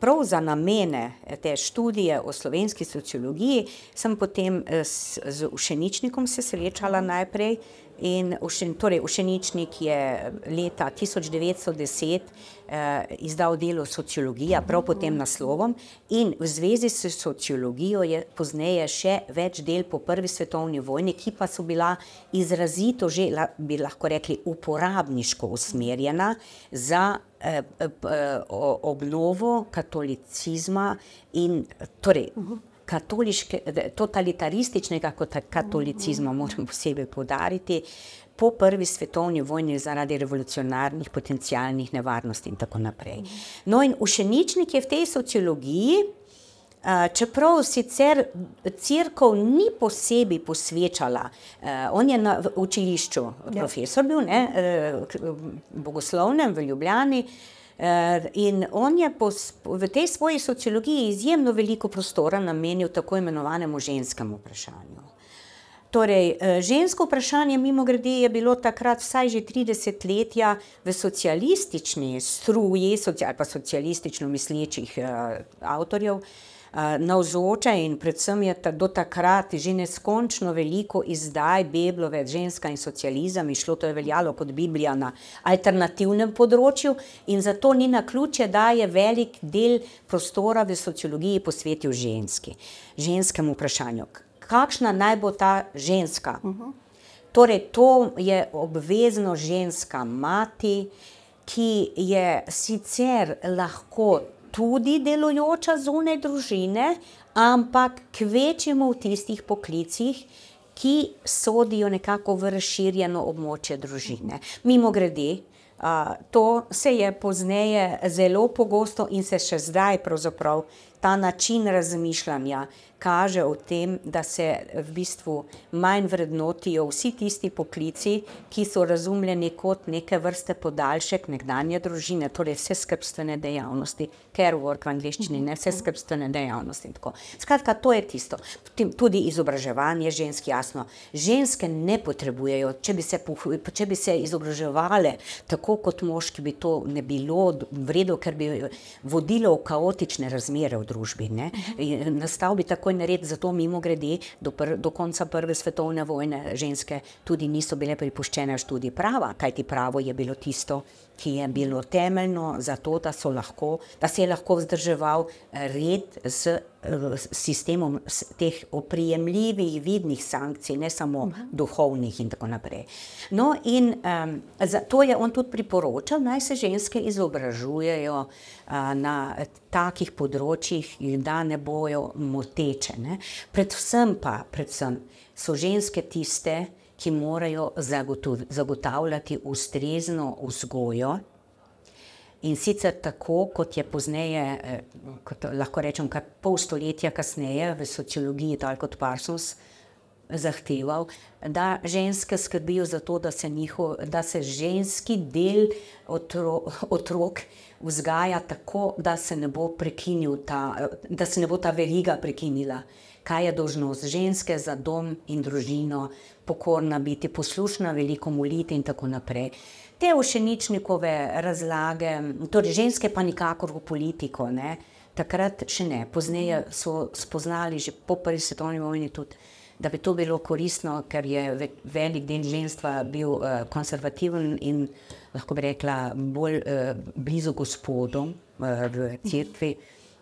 Speaker 5: prav za namene eh, te študije o slovenski sociologiji, sem potem eh, z, z Ušeničnikom se srečala najprej. In ušen, torej, Ušeničnik je leta 1910 eh, izdal delo Sociologija, prav pod tem naslovom, in v zvezi s sociologijo je pozneje še več del po prvi svetovni vojni, ki pa so bila izrazito, že bi lahko rekli, uporabniško usmerjena za eh, eh, obnovo katolicizma in torej. Katoliške, totalitarističnega katolicizma, moram posebej podariti, po prvi svetovni vojni zaradi revolucionarnih potencijalnih nevarnosti in tako naprej. No, in ušeničnik je v tej sociologiji, čeprav sicer crkva ni posebej posvečala, on je na učilišču, ja. profesor bil, ne, bogoslovnem v Ljubljani. In on je v tej svoji sociologiji izjemno veliko prostora namenil tako imenovanemu ženskemu vprašanju. Torej, eh, žensko vprašanje, mimo grede, je bilo takrat vsaj že 30 let v socialistični struji, ali pa socialistično mislečih avtorjev, navzoče in predvsem je ta, do takrat že neskončno veliko izdaj Beblove Ženska in socializem in šlo to je veljalo kot Biblija na alternativnem področju in zato ni na ključe, da je velik del prostora v sociologiji posvetil ženski, ženskemu vprašanju. Kakšna naj bo ta ženska? Uh -huh. Torej, to je obvezno ženska mati, ki je sicer lahko tudi delujoča zunaj družine, ampak kvečemo v tistih poklicih, ki sodijo nekako v razširjeno območje družine. Mimo grede, to se je pozneje zelo pogosto in se še zdaj ta način razmišljanja kaže v tem, da se v bistvu manj vrednotijo vsi tisti poklici, ki so razumljeni kot neke vrste podaljšek nekdanje družine, torej vse skrbstvene dejavnosti, care work v angliščini, ne vse skrbstvene dejavnosti. Skratka, to je tisto. Tudi izobraževanje žensk, jasno. Ženske ne potrebujejo, če bi se, če bi se izobraževale tako kot moški, bi to ne bilo vredno, ker bi vodilo v kaotične razmere v družbi. Ne? Nastal bi tako takoj narediti, zato mimo grede, do, pr, do konca Prve svetovne vojne ženske tudi niso bile pripuščene študij prava, kajti pravo je bilo tisto, ki je bilo temeljno za to, da, lahko, da se je lahko vzdrževal red z sistemom teh oprijemljivih, vidnih sankcij, ne samo uh -huh. duhovnih in tako naprej. No, in um, zato je on tudi priporočal, naj se ženske izobražujejo uh, na takih področjih, da ne bojo moteče. Ne. Predvsem pa, predvsem so ženske tiste, ki morajo zagotavljati ustrezno vzgojo. In sicer tako, kot je pozneje, eh, kot lahko rečem, kar pol stoletja kasneje v sociologiji, kot Parsons, zahteval, da ženske skrbijo za to, da se, njihov, da se ženski del otro, otrok vzgaja tako, da se ne bo ta, da se ne bo ta veriga prekinila. Kaj je dožnost ženske za dom in družino, pokorna biti, poslušna, veliko moliti in tako naprej. Te ušeničnikove razlage, torej ženske pa nikakor v politiko, ne? takrat še ne. Pozneje so spoznali že po prvi svetovni vojni tudi, da bi to bilo koristno, ker je velik del ženstva bil uh, konservativen in lahko bi rekla bolj uh, blizu gospodom uh, v cerkvi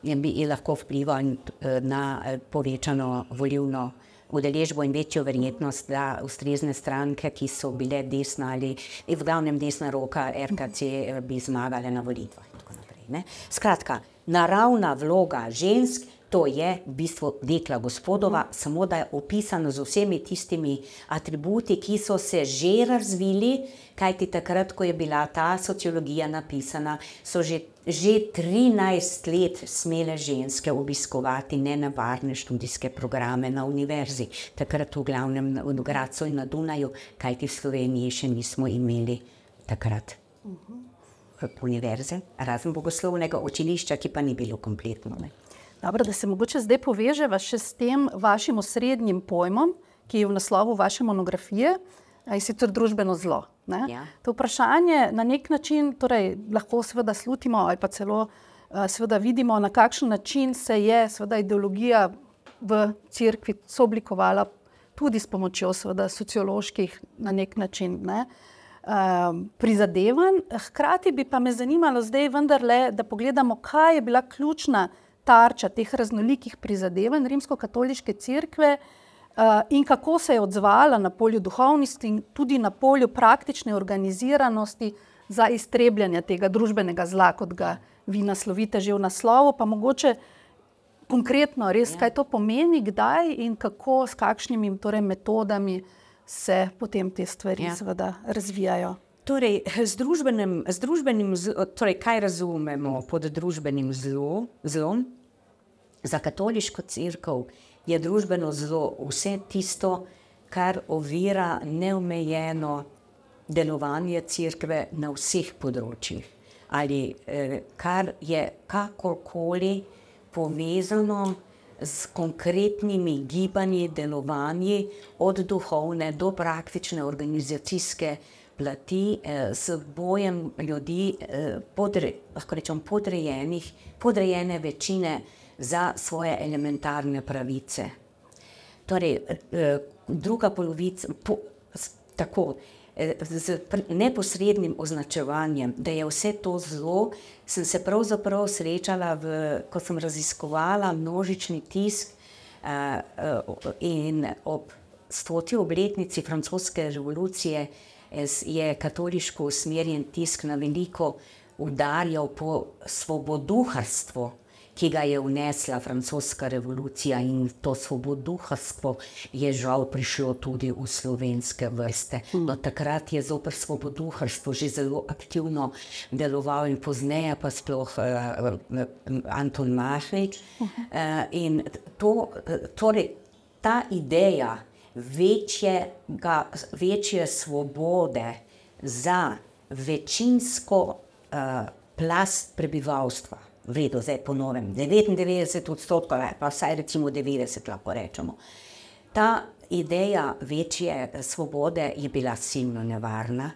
Speaker 5: in bi lahko vplival uh, na uh, povečano volivno udeležbo in večjo verjetnost, da ustrezne stranke, ki so bile desna ali v glavnem desna roka RKC, bi zmagale na volitvah. Skratka, naravna vloga žensk. To je v bistvu dekla gospodova, samo da je opisano z vsemi tistimi atributi, ki so se že razvili, kajti takrat, ko je bila ta sociologija napisana, so že že 13 let smele ženske obiskovati nenavadne študijske programe na univerzi, takrat v glavnem v Gracu in na Dunaju, kajti v Sloveniji še nismo imeli takrat uh -huh. univerze, razen bogoslovnega učilišča, ki pa ni bilo kompletno. Ne.
Speaker 4: Dobro, da se mogoče zdaj poveževa še s tem vašim osrednjim pojmom, ki je v naslovu vaše monografije, in sicer družbeno zlo. Ja. To vprašanje na nek način torej, lahko seveda slutimo ali pa celo seveda vidimo, na kakšen način se je seveda ideologija v cerkvi sooblikovala tudi s pomočjo seveda socioloških na nek način. Ne? Uh, prizadevanj. Hkrati bi pa me zanimalo zdaj vendarle, da pogledamo, kaj je bila ključna tarča teh raznolikih prizadevanj rimsko-katoliške cerkve, uh, in kako se je odzvala na polju duhovnosti in tudi na polju praktične organiziranosti za iztrebljanje tega družbenega zla, kot ga vi naslovite že v naslovu, pa mogoče konkretno res, kaj to pomeni, kdaj in kako, s kakšnimi torej, metodami se potem te stvari ja. seveda razvijajo.
Speaker 5: Torej, z družbenim, z družbenim torej, kaj razumemo pod družbenim zlo, zlom? Za katoliško crkvo je družbeno zlo vse tisto, kar ovira neomejeno delovanje crkve na vseh področjih, ali eh, kar je kakorkoli povezano s konkretnimi gibanji, delovanji, od duhovne do praktične organizacijske plati, eh, s bojem ljudi, eh, podre, lahko rečem, podrejenih, podrejene večine za svoje elementarne pravice. Torej, eh, druga polovica, po, tako, eh, z neposrednim označevanjem, da je vse to zlo, sem se pravzaprav srečala, v, ko sem raziskovala množični tisk in ob stoti obletnici francoske revolucije je katoliško usmerjen tisk na veliko udarjal po svoboduharstvu, ki ga je vnesla francoska revolucija in to svoboduharstvo je žal prišlo tudi v slovenske vrste. No, takrat je zopr svoboduharstvo že zelo aktivno deloval in pozneje pa sploh uh, Anton Mahlik. Uh, in to, torej, ta ideja večjega, večje svobode za večinsko uh, plast prebivalstva, vredo zdaj ponovim, 99 odstotkov, pa vsaj recimo 90, lahko rečemo. Ta ideja večje svobode je bila silno nevarna,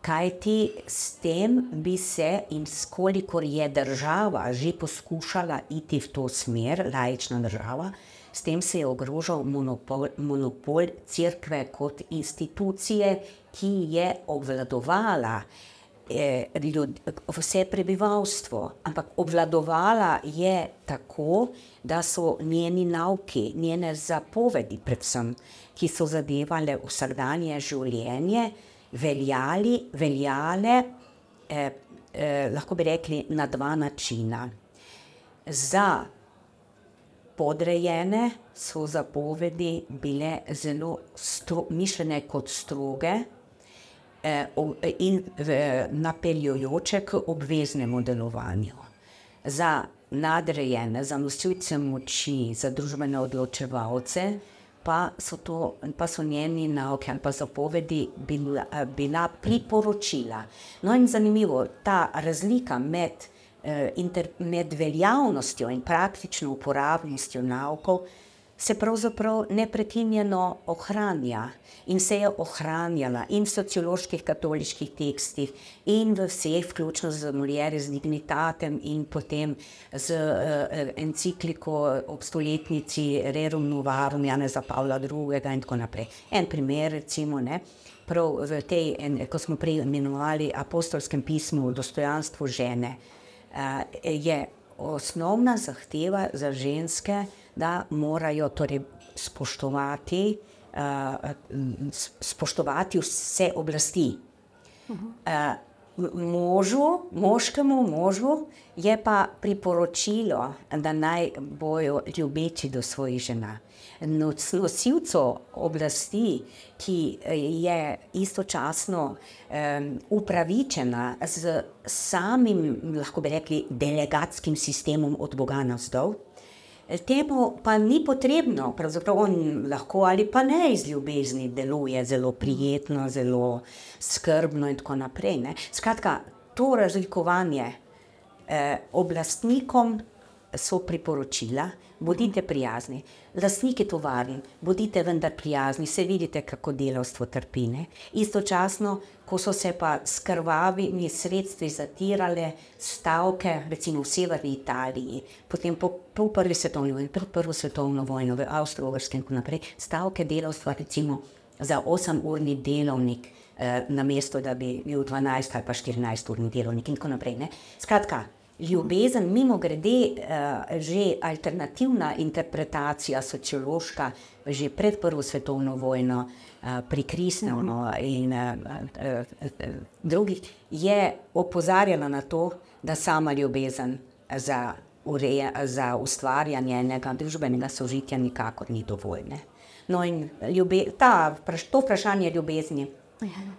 Speaker 5: kajti s tem bi se in skolikor je država že poskušala iti v to smer, laična država, s tem se je ogrožal monopol, monopol crkve kot institucije, ki je obvladovala ljud, vse prebivalstvo, ampak obvladovala je tako, da so njeni nauki, njene zapovedi, predvsem, ki so zadevale vsakdanje življenje, veljali, veljale, eh, eh, lahko bi rekli, na dva načina. Za podrejene so zapovedi bile zelo mišljene kot stroge, in napeljujoče k obveznemu delovanju. Za nadrejene, za nosilce moči, za družbene odločevalce, pa so, to, pa so njeni nauke ali pa zapovedi bila, bila priporočila. No, in zanimivo, ta razlika med, eh, med veljavnostjo in praktično uporabnostjo naukov se pravzaprav neprekinjeno ohranja in se je ohranjala in v socioloških katoliških tekstih in v vseh, vključno z Moliere, z Dignitatem in potem z uh, encikliko ob stoletnici Rerum Novarum Janeza Pavla II. in tako naprej. En primer, recimo, ne, prav v tej, en, ko smo prej imenovali apostolskem pismu dostojanstvo žene, uh, je osnovna zahteva za ženske, da morajo torej spoštovati, uh, spoštovati vse oblasti. Uh, možu, moškemu možu je pa priporočilo, da naj bojo ljubeči do svojih žena. Nosilcu oblasti, ki je istočasno um, upravičena z samim, lahko bi rekli, delegatskim sistemom od Boga na zdol, Temu pa ni potrebno, pravzaprav on lahko ali pa ne iz ljubezni deluje zelo prijetno, zelo skrbno in tako naprej. Ne. Skratka, to razlikovanje eh, oblastnikom so priporočila, bodite prijazni. Lastniki tovarn, bodite vendar prijazni, se vidite, kako delovstvo trpine. Istočasno, ko so se pa s krvavimi sredstvi zatirale stavke, recimo v severni Italiji, potem po, po prvi svetovni vojni, pred prvo svetovno vojno v Avstriji in tako naprej, stavke delovstva, recimo za 8-urni delovnik, eh, na mesto, da bi bil 12 ali pa 14-urni delovnik in tako naprej. Ne? Skratka, ljubezen, mimo grede, uh, že alternativna interpretacija sociološka, že pred Prvo svetovno vojno, uh, pri Kristovnu in uh, drugih, je opozarjala na to, da sama ljubezen za, ureja, za ustvarjanje enega družbenega sožitja nikakor ni dovolj. Ne? No, in ljube, ta, to vprašanje ljubezni,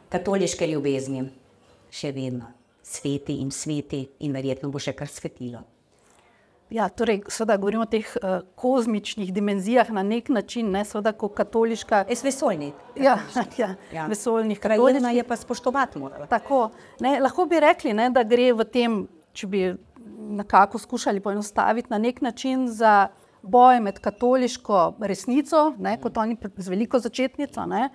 Speaker 5: katoliške ljubezni, še vedno sveti in sveti, in verjetno bo še kar svetilo.
Speaker 4: Ja, torej, seveda govorimo o teh uh, kozmičnih dimenzijah na nek način, ne seveda kot katoliška.
Speaker 5: Es vesoljni.
Speaker 4: Ja, ja, ja. vesoljnih
Speaker 5: krajina je pa spoštovati morala.
Speaker 4: Tako, ne, lahko bi rekli, ne, da gre v tem, če bi nekako skušali poenostaviti na nek način za boj med katoliško resnico, ne, kot oni z veliko začetnico, ne,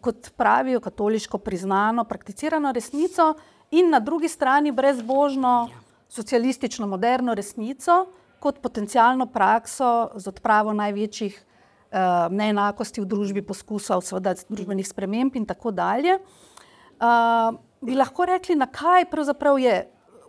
Speaker 4: kot pravijo katoliško priznano, prakticirano resnico in na drugi strani brezbožno, socialistično, moderno resnico, kot potencijalno prakso z odpravo največjih uh, neenakosti v družbi, poskusov, seveda, družbenih sprememb in tako dalje. Uh, bi lahko rekli, na kaj pravzaprav je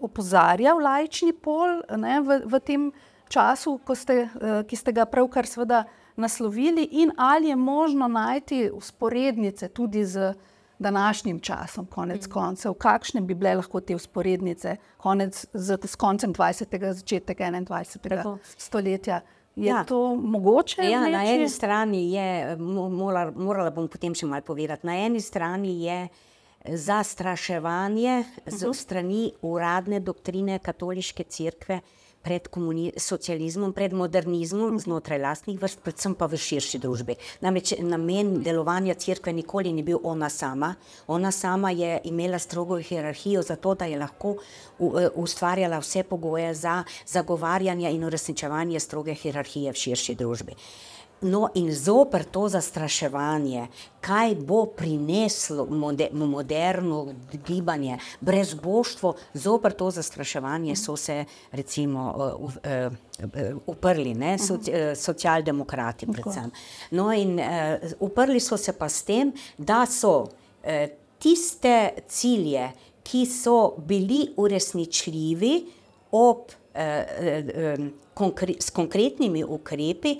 Speaker 4: opozarjal lajčni pol ne, v, v tem času, ste, uh, ki ste ga pravkar seveda naslovili, in ali je možno najti usporednice tudi z današnjim časom, konec mm. koncev, kakšne bi bile lahko te usporednice, konec z, z koncem 20. začetek 21. Tako. stoletja. Je ja. to mogoče?
Speaker 5: Ja, na eni strani je, morala, morala bom potem še malo povedati, na eni strani je zastraševanje uh -huh. z mhm. strani uradne doktrine katoliške cerkve, pred socializmom, pred modernizmom, znotraj lastnih vrst, predvsem pa v širši družbi. Namreč namen delovanja crkve nikoli ni bil ona sama. Ona sama je imela strogo hierarhijo, zato da je lahko e, ustvarjala vse pogoje za zagovarjanje in uresničevanje stroge hierarhije v širši družbi. No, in zoper to zastraševanje, kaj bo prineslo moderno gibanje, brezboštvo, zoper to zastraševanje so se recimo uh, uh, uprli, ne, soci, uh, socialdemokrati predvsem. No, in uh, uprli so se pa s tem, da so uh, tiste cilje, ki so bili uresničljivi ob konkre s konkretnimi ukrepi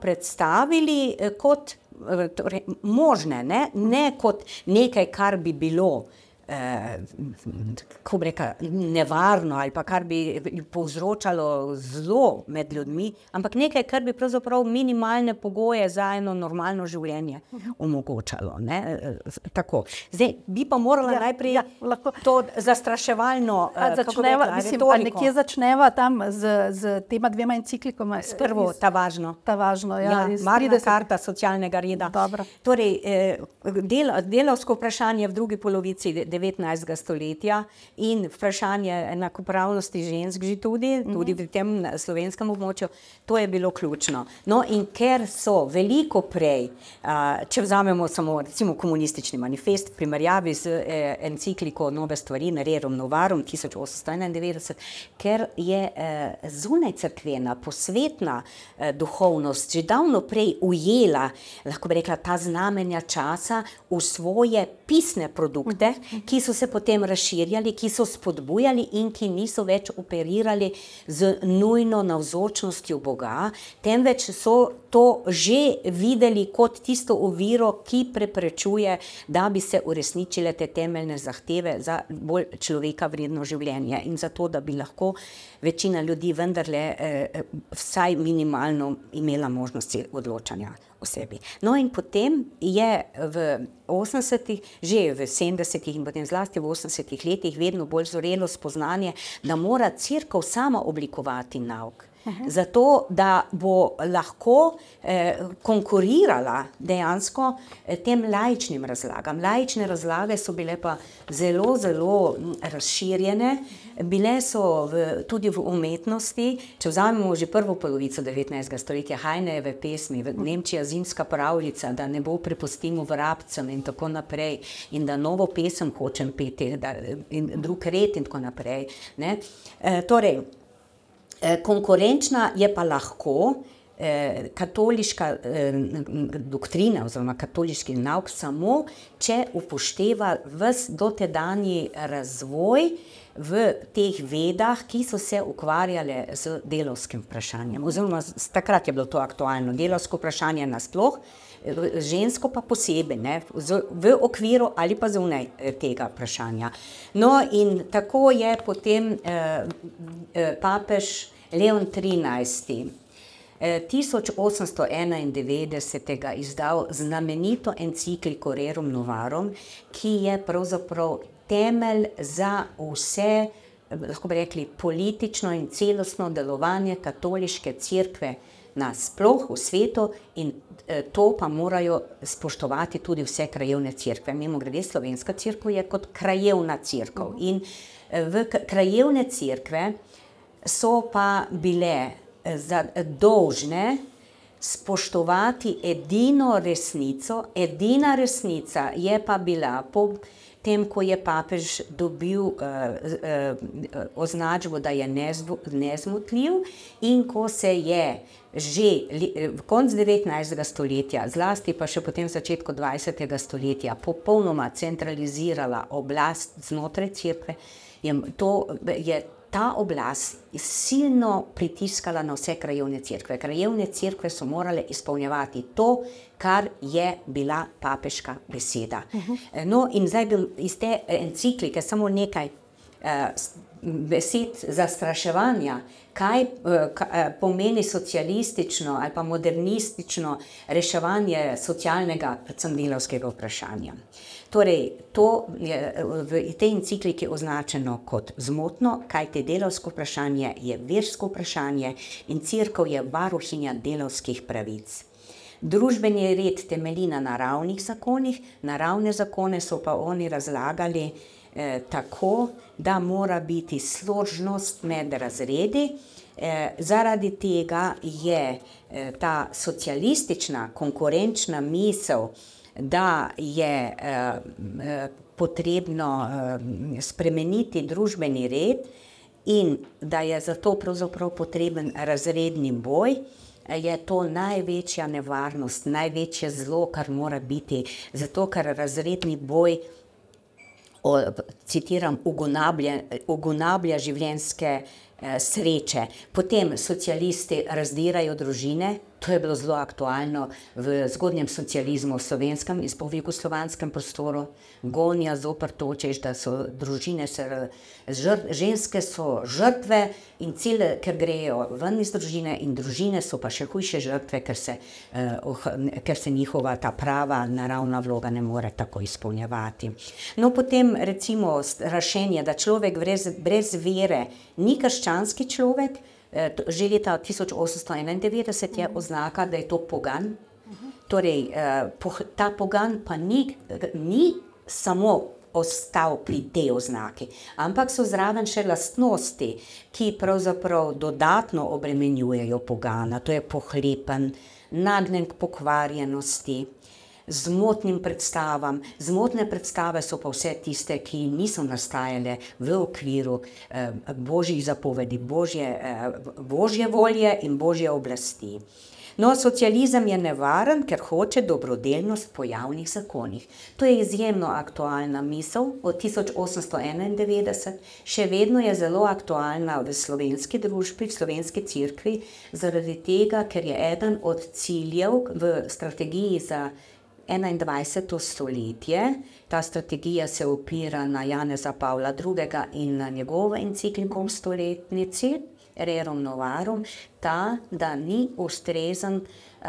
Speaker 5: predstavili eh, kot eh, torej, možne, ne? ne kot nekaj, kar bi bilo eh, kako reka, nevarno ali pa kar bi povzročalo zlo med ljudmi, ampak nekaj, kar bi pravzaprav minimalne pogoje za eno normalno življenje omogočalo. Zdaj, bi pa morala ja, najprej ja, to zastraševalno
Speaker 4: eh, začneva, mislim, nekje začneva tam z, z tema dvema enciklikoma.
Speaker 5: Prvo, ta važno.
Speaker 4: Ta važno ja,
Speaker 5: ja, Marida karta socialnega reda. Torej, eh, del, delovsko vprašanje v drugi polovici 19. stoletja in vprašanje enakopravnosti žensk, že tudi, -hmm. tudi v tem slovenskem območju, to je bilo ključno. No, in ker so veliko prej, če vzamemo samo recimo komunistični manifest, v primerjavi z e, encikliko Nove stvari, Nererom Novarom 1891, ker je e, zunaj crkvena, posvetna e, duhovnost že davno prej ujela, lahko bi rekla, ta znamenja časa v svoje pisne produkte, ki so se potem razširjali, ki so spodbujali in ki niso več operirali z nujno navzočnostjo Boga, temveč so to že videli kot tisto oviro, ki preprečuje, da bi se uresničile te temeljne zahteve za bolj človeka vredno življenje. In zato, da bi lahko večina ljudi vendarle eh, vsaj minimalno imela možnosti odločanja o sebi. No, in potem je v 80-ih, že v 70-ih in potem zlasti v 80-ih letih, vedno bolj zorelo spoznanje, da mora crkva sama oblikovati nauk. Zato, da bo lahko eh, konkurirala dejansko eh, tem lajičnim razlagam. Lajične razlage so bile pa zelo, zelo razširjene, bile so v, tudi v umetnosti. Če vzamemo že prvo polovico 19. stoletja, Hajneve pesmi, Nemčija zimska pravljica, da ne bo prepustimo vrabcem in tako naprej, in da novo pesem hočem peti, da, in drug red in tako naprej. E, torej, konkurenčna je pa lahko eh, katoliška eh, doktrina oziroma katoliški nauk samo, če upošteva vse dotedanji razvoj v teh vedah, ki so se ukvarjale z delovskim vprašanjem. Oziroma, takrat je bilo to aktualno, delovsko vprašanje nasploh, žensko pa posebej, ne, v okviru ali pa zunaj tega vprašanja. No, in tako je potem eh, papež Leon XIII. 1891. izdal znamenito encikliko Rerum Novarum, ki je pravzaprav temelj za vse, lahko bi rekli, politično in celostno delovanje katoliške cerkve na sploh v svetu in eh, to pa morajo spoštovati tudi vse krajevne cerkve. Mimo grede, slovenska cerkev je kot krajevna cerkev in eh, v krajevne cerkve so pa bile eh, dolžne spoštovati edino resnico, edina resnica je pa bila po tem, ko je papež dobil uh, uh, označbo, da je nezvo, nezmotljiv, in ko se je že v koncu 19. stoletja, zlasti pa še potem začetku 20. stoletja, popolnoma centralizirala oblast znotraj crkve, je, to, je ta oblast silno pritiskala na vse krajevne crkve. Krajevne crkve so morale izpolnjevati to, kar je bila papeška beseda. Uh -huh. No, in zdaj bi iz te enciklike samo nekaj uh, besed zastraševanja, kaj ka, uh, pomeni socialistično ali pa modernistično reševanje socialnega, predvsem delovskega vprašanja. Torej, to je v tej encikliki označeno kot zmotno, kaj te delovsko vprašanje je versko vprašanje in crkva je varuhinja delovskih pravic. Družbeni red temelji na naravnih zakonih, naravne zakone so pa oni razlagali eh, tako, da mora biti složnost med razredi. Eh, zaradi tega je eh, ta socialistična, konkurenčna misel, da je eh, eh potrebno eh, spremeniti družbeni red in da je zato pravzaprav potreben razredni boj. Je to največja nevarnost, največje zlo, kar mora biti, zato ker razredni boj, o, citiram, ugonablja, življenjske eh, sreče. Potem socialisti razdirajo družine, To je bilo zelo aktualno v zgodnjem socializmu, v slovenskem in po jugoslovanskem prostoru, gonja zopr to, češ, da so družine, se, žrt, ženske so žrtve in cilj, ker grejo ven iz družine, in družine so pa še hujše žrtve, ker se, uh, oh, ker se njihova ta prava naravna vloga ne more tako izpolnjevati. No, potem recimo rašenje, da človek brez, brez vere ni krščanski človek. Že leta 1891 je oznaka, da je to pogan. Torej, eh, ta pogan pa ni, ni samo ostal pri tej oznaki, ampak so zraven še lastnosti, ki pravzaprav dodatno obremenjujejo pogana. To je pohlepen, nagnjen k pokvarjenosti zmotnim predstavam. Zmotne predstave so pa vse tiste, ki niso nastajale v okviru eh, božjih zapovedi, božje, eh, božje volje in božje oblasti. No, socializem je nevaren, ker hoče dobrodelnost po javnih zakonih. To je izjemno aktualna misel od 1891, še vedno je zelo aktualna v slovenski družbi, v slovenski crkvi, zaradi tega, ker je eden od ciljev v strategiji za 21. stoletje. Ta strategija se opira na Janeza Pavla II. in na njegovo encikliko v stoletnici, Rerum Novarum, ta, da ni ustrezen uh,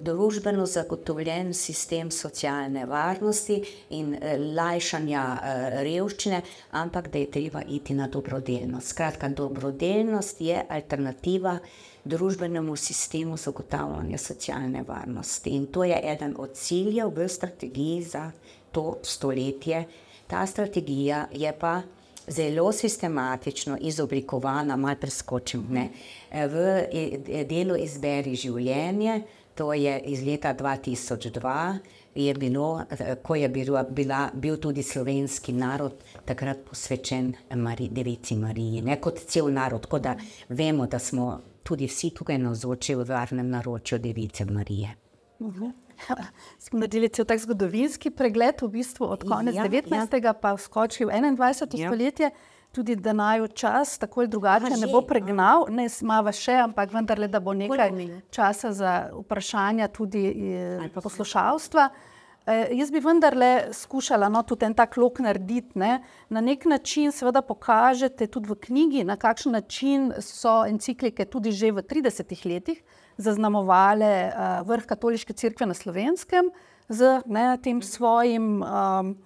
Speaker 5: družbeno zagotovljen sistem socialne varnosti in uh, lajšanja uh, revščine, ampak da je treba iti na dobrodelnost. Skratka, dobrodelnost je alternativa družbenemu sistemu zagotavljanja socialne varnosti. In to je eden od ciljev v strategiji za to stoletje. Ta strategija je pa zelo sistematično izoblikovana, malo preskočim, ne, v delu Izberi življenje, to je iz leta 2002. Je bilo, ko je bila, bila, bil tudi slovenski narod takrat posvečen Mari, Devici Mariji, ne kot cel narod, kot da vemo, da smo tudi vsi tukaj navzoči v varnem naročju Device Marije.
Speaker 4: Smo naredili cel tak zgodovinski pregled, v bistvu od konca ja, 19. Ja. pa skočil v 21. Ja. stoletje. Tudi da naj čas tako ali drugače ne bo pregnal, ne smava še, ampak vendarle, da bo nekaj časa za vprašanja tudi eh, poslušalstva. Eh, jaz bi vendarle skušala no, tudi en tak lok narediti. Ne. Na nek način, seveda, pokažete tudi v knjigi, na kakšen način so enciklike tudi že v 30 letih zaznamovale uh, vrh katoliške cerkve na slovenskem z ne, tem svojim. Um,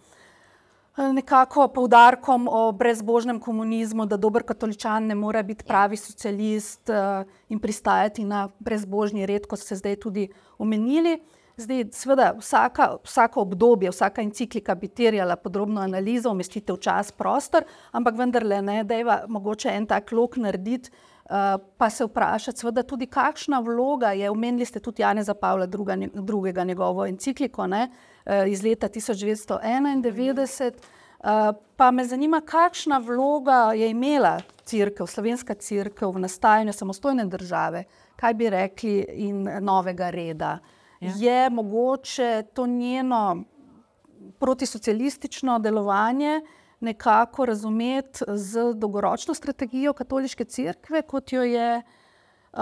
Speaker 4: Nekako poudarkom o brezbožnem komunizmu, da dober katoličan ne more biti pravi socialist in pristajati na brezbožni red, kot ste zdaj tudi omenili. Zdaj, seveda, vsaka, vsako obdobje, vsaka enciklika bi terjala podrobno analizo, umestitev čas, prostor, ampak vendarle ne, da je mogoče en tak lok narediti, uh, pa se vprašati, seveda, tudi kakšna vloga je, omenili ste tudi Janeza Pavla II. njegovo encikliko ne, uh, iz leta 1991. Uh, pa me zanima, kakšna vloga je imela crkva, slovenska crkva v nastajanju samostojne države, kaj bi rekli, in novega reda. Ja. Je mogoče to njeno protisocialistično delovanje nekako razumeti z dolgoročno strategijo katoliške crkve, kot jo je uh,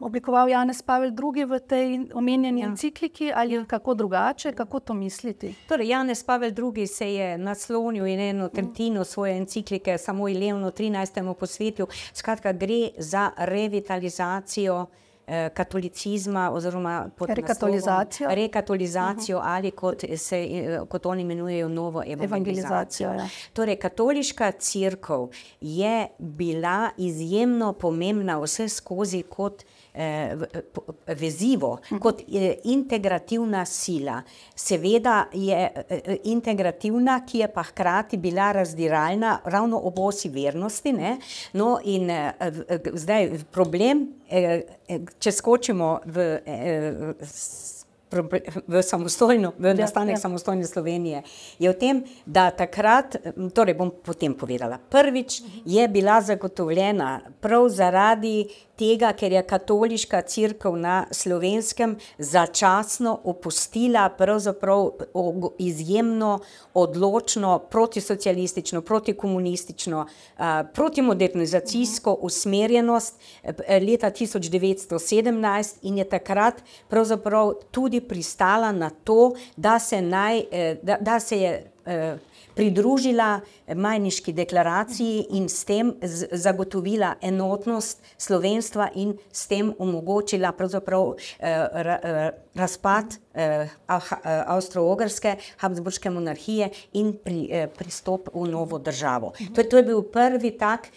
Speaker 4: oblikoval Janez Pavel II v tej omenjeni ja. encikliki, ali ja. kako drugače, kako to misliti?
Speaker 5: Torej, Janez Pavel II se je naslonil in eno tretjino svoje enciklike, samo Ilevno 13. posvetil. Skratka, gre za revitalizacijo. Eh, katolicizma oziroma
Speaker 4: rekatolizacijo,
Speaker 5: rekatolizacijo uh -huh. ali kot, se, eh, kot oni imenujejo novo evangelizacijo. Ja. Torej, katoliška crkva je bila izjemno pomembna vse skozi kot Eh, vezivo, kot integrativna sila. Seveda je eh, integrativna, ki je pa hkrati bila razdiralna ravno ob osi vernosti. Ne? No, in eh, zdaj problem, če skočimo v v, samostojno, v ja, nastanek ja. samostojne Slovenije, je v tem, da takrat, torej bom potem povedala, prvič je bila zagotovljena prav zaradi tega, ker je katoliška crkva na slovenskem začasno opustila pravzaprav izjemno odločno protisocialistično, protikomunistično, protimodernizacijsko usmerjenost eh, leta 1917 in je takrat pravzaprav tudi tudi pristala na to, da se, naj, eh, da, da se je eh, pridružila Majniški deklaraciji in s tem zagotovila enotnost slovenstva in s tem omogočila eh, razpad Avstro-Ogrske, Habsburške monarhije in pri, pristop v novo državo. To je, to je bil prvi tak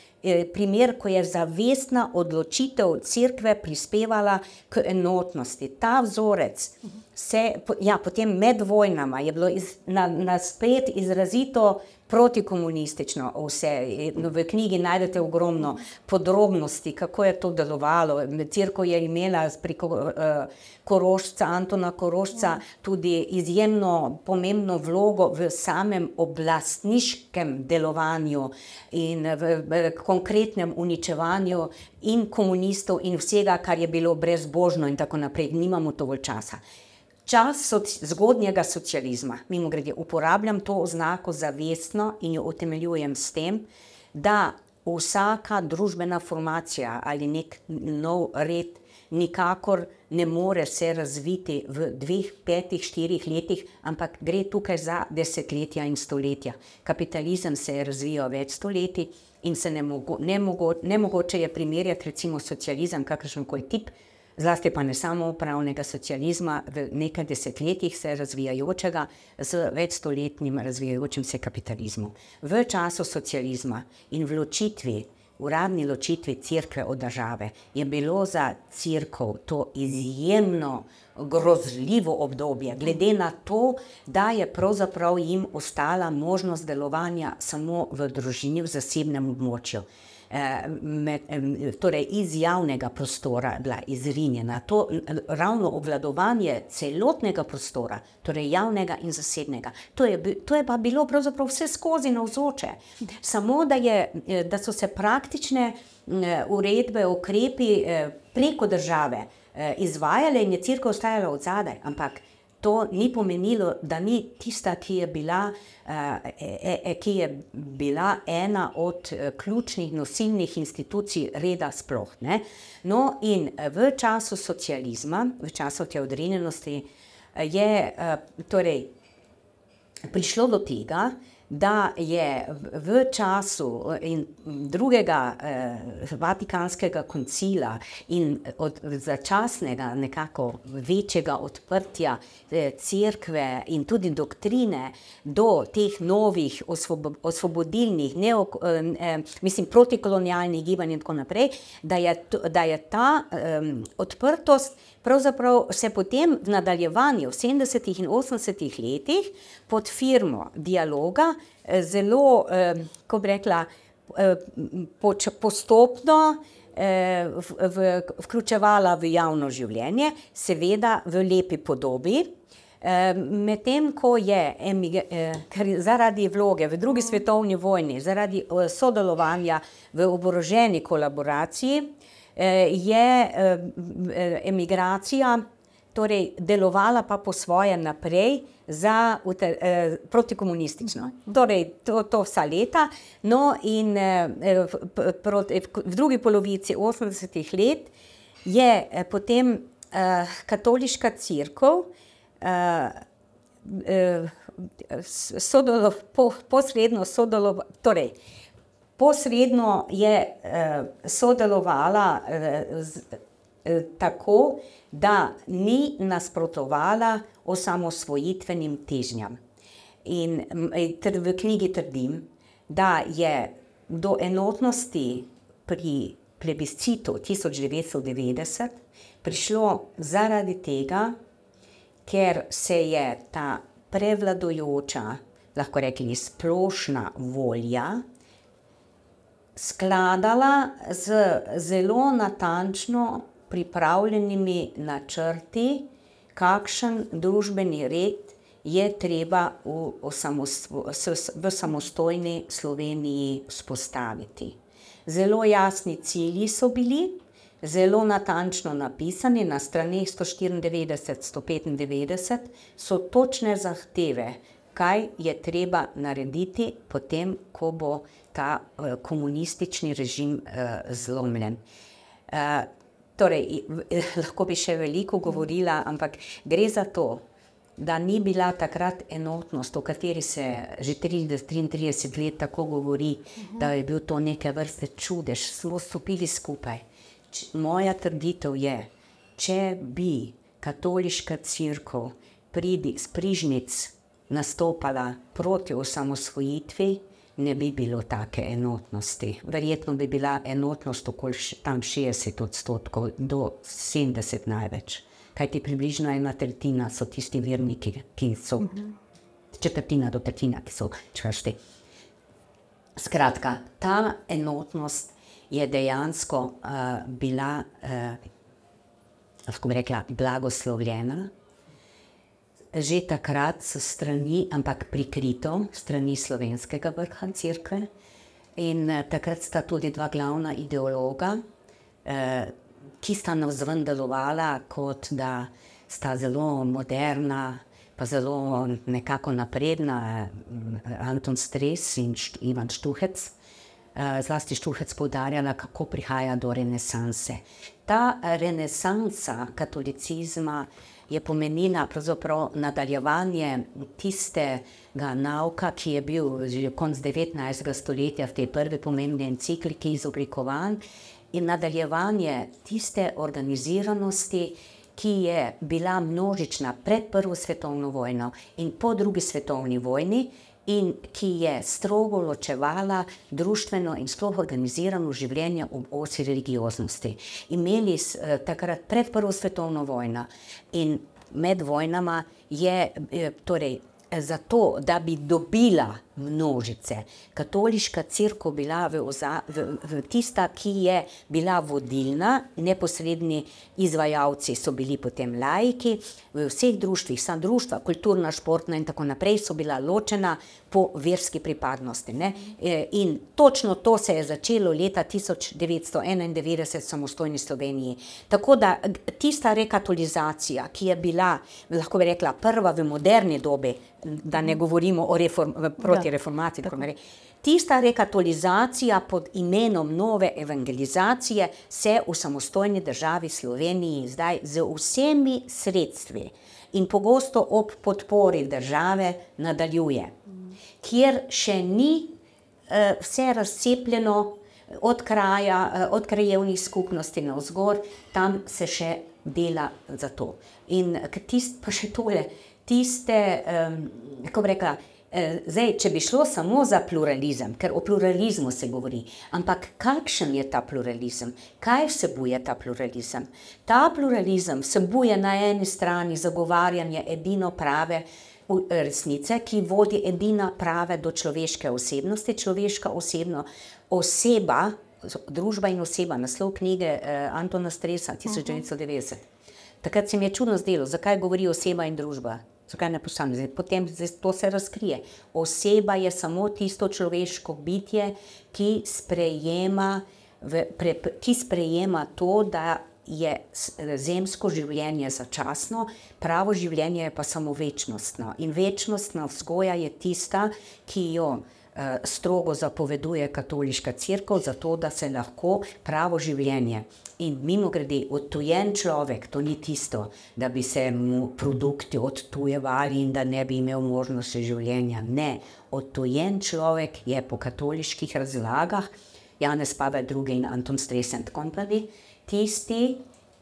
Speaker 5: primer, ko je zavestna odločitev crkve prispevala k enotnosti. Ta vzorec se, ja, potem med vojnama je bilo iz, na, na spet izrazito protikomunistično vse. No, v knjigi najdete ogromno podrobnosti, kako je to delovalo. Cirko je imela preko uh, Korošca, Antona Korošca, tudi izjemno pomembno vlogo v samem oblastniškem delovanju in v, v konkretnem uničevanju in komunistov in vsega, kar je bilo brezbožno in tako naprej. Nimamo dovolj časa. Čas zgodnjega socializma, mimo grede, uporabljam to oznako zavestno in jo utemeljujem s tem, da vsaka družbena formacija ali nek nov red nikakor ne more se razviti v dveh, petih, štirih letih, ampak gre tukaj za desetletja in stoletja. Kapitalizem se je razvijal več stoletij in se ne, mogo, ne, mogo, ne mogoče je primerjati recimo socializem, kakršen koli tip zlasti pa ne samo upravnega socializma, v nekaj desetletjih se razvijajočega z večstoletnim razvijajočim se kapitalizmom. V času socializma in v ločitvi, uradni ločitvi crkve od države, je bilo za crkvo to izjemno grozljivo obdobje, glede na to, da je pravzaprav jim ostala možnost delovanja samo v družini, v zasebnem območju. Med, torej iz javnega prostora bila izrinjena. To ravno obvladovanje celotnega prostora, torej javnega in zasebnega, to je, to je pa bilo pravzaprav vse skozi navzoče. Samo da, je, eh, da so se praktične uredbe, ukrepi eh, preko države izvajale in je crkva ostajala od zadaj, ampak to ni pomenilo, da ni tista, ki je bila, e, e, ki je bila ena od e, ključnih nosilnih institucij reda sploh. Ne? No, in v času socializma, v času te odrinjenosti, je torej, prišlo do tega, da je v času eh, drugega eh, vatikanskega koncila in od začasnega nekako večjega odprtja eh, cerkve in tudi doktrine do teh novih osvob osvobodilnih, neo, eh, eh, mislim, protikolonialnih gibanj in tako naprej, da je, da je ta eh, odprtost pravzaprav se potem v nadaljevanju v 70. in 80. letih pod firmo dialoga eh, zelo, eh, ko bi rekla, eh, postopno vključevala v javno življenje, seveda v lepi podobi. Eh, Medtem ko je eh, zaradi vloge v drugi svetovni vojni, zaradi eh, sodelovanja v oboroženi kolaboraciji, eh, je eh, emigracija torej delovala pa po svoje naprej za ute- eh, protikomunistično. Torej, to, to vsa leta. No, in eh, proti, v, drugi polovici 80-ih let je eh, potem eh, katoliška crkva eh, eh, sodelo, po, posredno sodelovala, torej, posredno je eh, sodelovala eh, z, eh, tako, da ni nasprotovala osamosvojitvenim težnjam. In eh, tr, v knjigi trdim, da je do enotnosti pri plebiscitu 1990 prišlo zaradi tega, ker se je ta prevladujoča, lahko rekli, splošna volja skladala z zelo natančno pripravljenimi načrti, kakšen družbeni red je treba v, v samostojni Sloveniji vzpostaviti. Zelo jasni cilji so bili, zelo natančno napisani na straneh 194-195, so točne zahteve, kaj je treba narediti, potem, ko bo ta eh, komunistični režim eh, zlomljen. Eh, torej, lahko bi še veliko govorila, ampak gre za to, da ni bila takrat enotnost, o kateri se že 30-33 let tako govori, da je bil to neke vrste čudež, smo stopili skupaj. Č- Moja trditev je, če bi katoliška crkva pridi s prižnic nastopala proti osamosvojitvi, ne bi bilo take enotnosti. Verjetno bi bila enotnost okoli tam 60 odstotkov do 70 največ. Kajti približno ena tretjina so tisti verniki, ki so četrtina do tretjina, ki so čvrsti. Skratka, ta enotnost je dejansko uh, bila, uh, lahko bi rekla, blagoslovljena. Že takrat so strani, ampak prikrito, strani slovenskega vrha crkve. In eh, takrat sta tudi dva glavna ideologa, eh, ki sta navzven delovala kot da sta zelo moderna, pa zelo nekako napredna, eh, Anton Stres in Št Ivan Štuhec. Eh, Zlasti Štuhec poudarjala, kako prihaja do renesanse. Ta renesansa katolicizma je pomenila nadaljevanje tistega nauka, ki je bil že konec 19. stoletja v tej prvi pomembni encikliki izoblikovan, in nadaljevanje tiste organiziranosti, ki je bila množična pred Prvo svetovno vojno in po drugi svetovni vojni, in ki je strogo ločevala družbeno in sploh organizirano življenje ob osi religioznosti. Imeli s, eh, takrat pred Prvo svetovno vojno in med vojnama je eh, torej. Zato, da bi dobila množice, katoliška crkva bila v, v, v tista, ki je bila vodilna, neposredni izvajalci so bili potem laiki, v vseh društvih, sam društva, kulturna, športna in tako naprej so bila ločena po verski pripadnosti. Ne? E, In točno to se je začelo leta 1991 v samostojni Sloveniji. Tako da tista rekatolizacija, ki je bila, lahko bi rekla, prva v moderni dobi, da ne govorimo o reform, protireformaciji, tako naprej. Tista rekatolizacija pod imenom nove evangelizacije se v samostojni državi Sloveniji zdaj z vsemi sredstvi in pogosto ob podpori države nadaljuje, kjer še ni eh, vse razcepljeno od kraja, eh, od krajevnih skupnosti na vzgor, tam se še dela za to. In tist, pa še tole, tiste, um, kako eh, zdaj, če bi šlo samo za pluralizem, ker o pluralizmu se govori, ampak kakšen je ta pluralizem, kaj vsebuje ta pluralizem? Ta pluralizem vsebuje na eni strani zagovarjanje edino prave resnice, ki vodi edina prave do človeške osebnosti, človeška osebno oseba, družba in oseba, naslov knjige eh, Antona Stresa 1990. Takrat se mi je čudno zdelo, zakaj govori oseba in družba. Zakaj ne posameznik? Potem to se razkrije. Oseba je samo tisto človeško bitje, ki sprejema, v, pre, ki sprejema to, da je zemsko življenje začasno, pravo življenje je pa samo večnostno. In večnostna vzgoja je tista, ki jo strogo zapoveduje katoliška crkva, zato da se lahko pravo življenje. In mimo grede, odtujen človek, to ni tisto, da bi se mu produkti odtujevali in da ne bi imel možnosti življenja. Ne, odtujen človek je po katoliških razlagah, Janez Pavel II in Anton Stresent Company, tisti,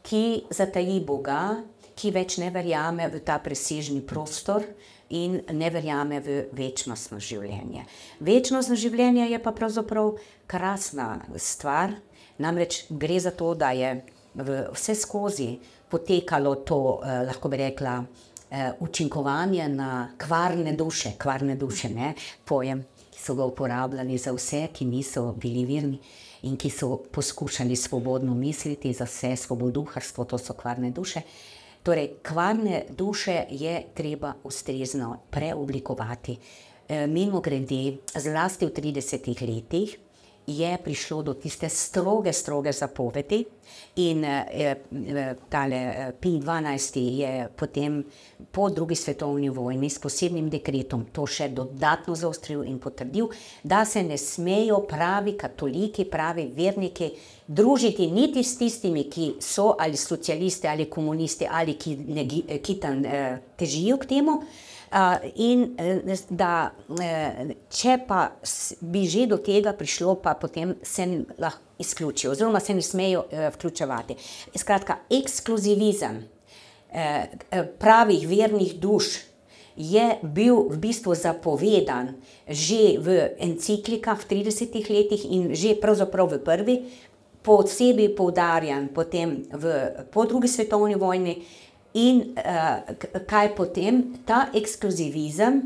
Speaker 5: ki zataji Boga, ki več ne verjame v ta presežni prostor in ne verjame v večnostno življenje. Večnostno življenje je pa pravzaprav krasna stvar, namreč gre za to, da je vse skozi potekalo to, eh, lahko bi rekla, eh, učinkovanje na kvarne duše, kvarne duše, ne pojem, ki so ga uporabljali za vse, ki niso bili virni in ki so poskušali svobodno misliti za vse svoboduharstvo, to so kvarne duše. Torej, kvarne duše je treba ustrezno preoblikovati. E, mimo grede, zlasti v 30-ih letih, je prišlo do tiste stroge, stroge zapovedi, in eh, tale P12 je potem po drugi svetovni vojni s posebnim dekretom to še dodatno zaostril in potrdil, da se ne smejo pravi katoliki, pravi verniki družiti niti s tistimi, ki so ali socialisti ali komunisti ali ki, ne, ki tam eh, težijo k temu. In da, če pa bi že do tega prišlo, pa potem se lahko izključijo, oziroma se ne smejo uh, vključevati. Skratka, ekskluzivizem pravih vernih duš je bil v bistvu zapovedan že v enciklikah v 30-ih letih in že pravzaprav v prvi, posebej poudarjan potem v, po drugi svetovni vojni. In uh, kaj potem? Ta ekskluzivizem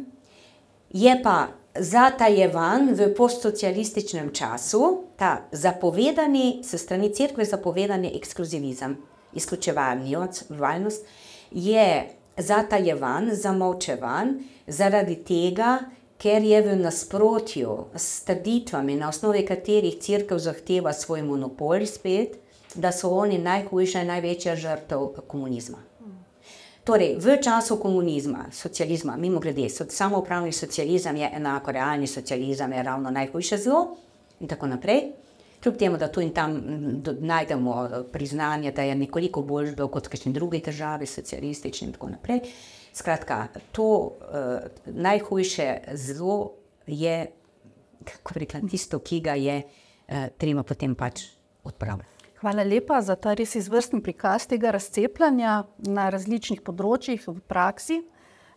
Speaker 5: je pa zatajevan v postsocialističnem času, ta zapovedani, s strani crkve zapovedani ekskluzivizem, izključevalnost, je zatajevan, zamovčevan zaradi tega, ker je v nasprotju s trditvami, na osnovi katerih crkva zahteva svoj monopol, spet, da so oni najhujša in največja žrtev komunizma. Torej, v času komunizma, socializma, mimo grede, so, samo upravni socializem je enako realni socializem, je ravno najhujše zlo in tako naprej. Kljub temu, da tu in tam najdemo eh, priznanje, da je nekoliko bolj bil kot kakšni drugi državi, socialistični in tako naprej. Skratka, to uh, najhujše zlo je, kako rekla, tisto, ki ga je uh, treba potem pač odpraviti.
Speaker 4: Hvala lepa za ta res izvrsten prikaz tega razcepljanja na različnih področjih v praksi.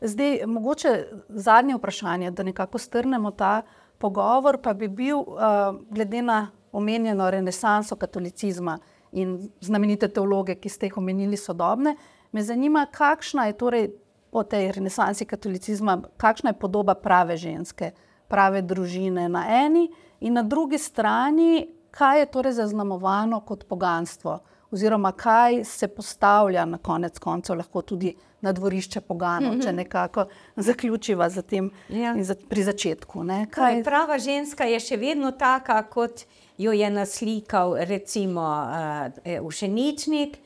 Speaker 4: Zdaj, mogoče zadnje vprašanje, da nekako strnemo ta pogovor, pa bi bil, uh, glede na omenjeno renesanso katolicizma in znamenite teologe, ki ste jih omenili, sodobne, me zanima, kakšna je torej po tej renesansi katolicizma, kakšna je podoba prave ženske, prave družine na eni in na drugi strani kaj je torej zaznamovano kot poganstvo, oziroma kaj se postavlja na konec koncev, lahko tudi na dvorišče poganov, mm -hmm. če nekako zaključiva za tem ja. za, pri začetku.
Speaker 5: Kaj... Torej, prava ženska je še vedno taka, kot jo je naslikal recimo uh, Ušeničnik.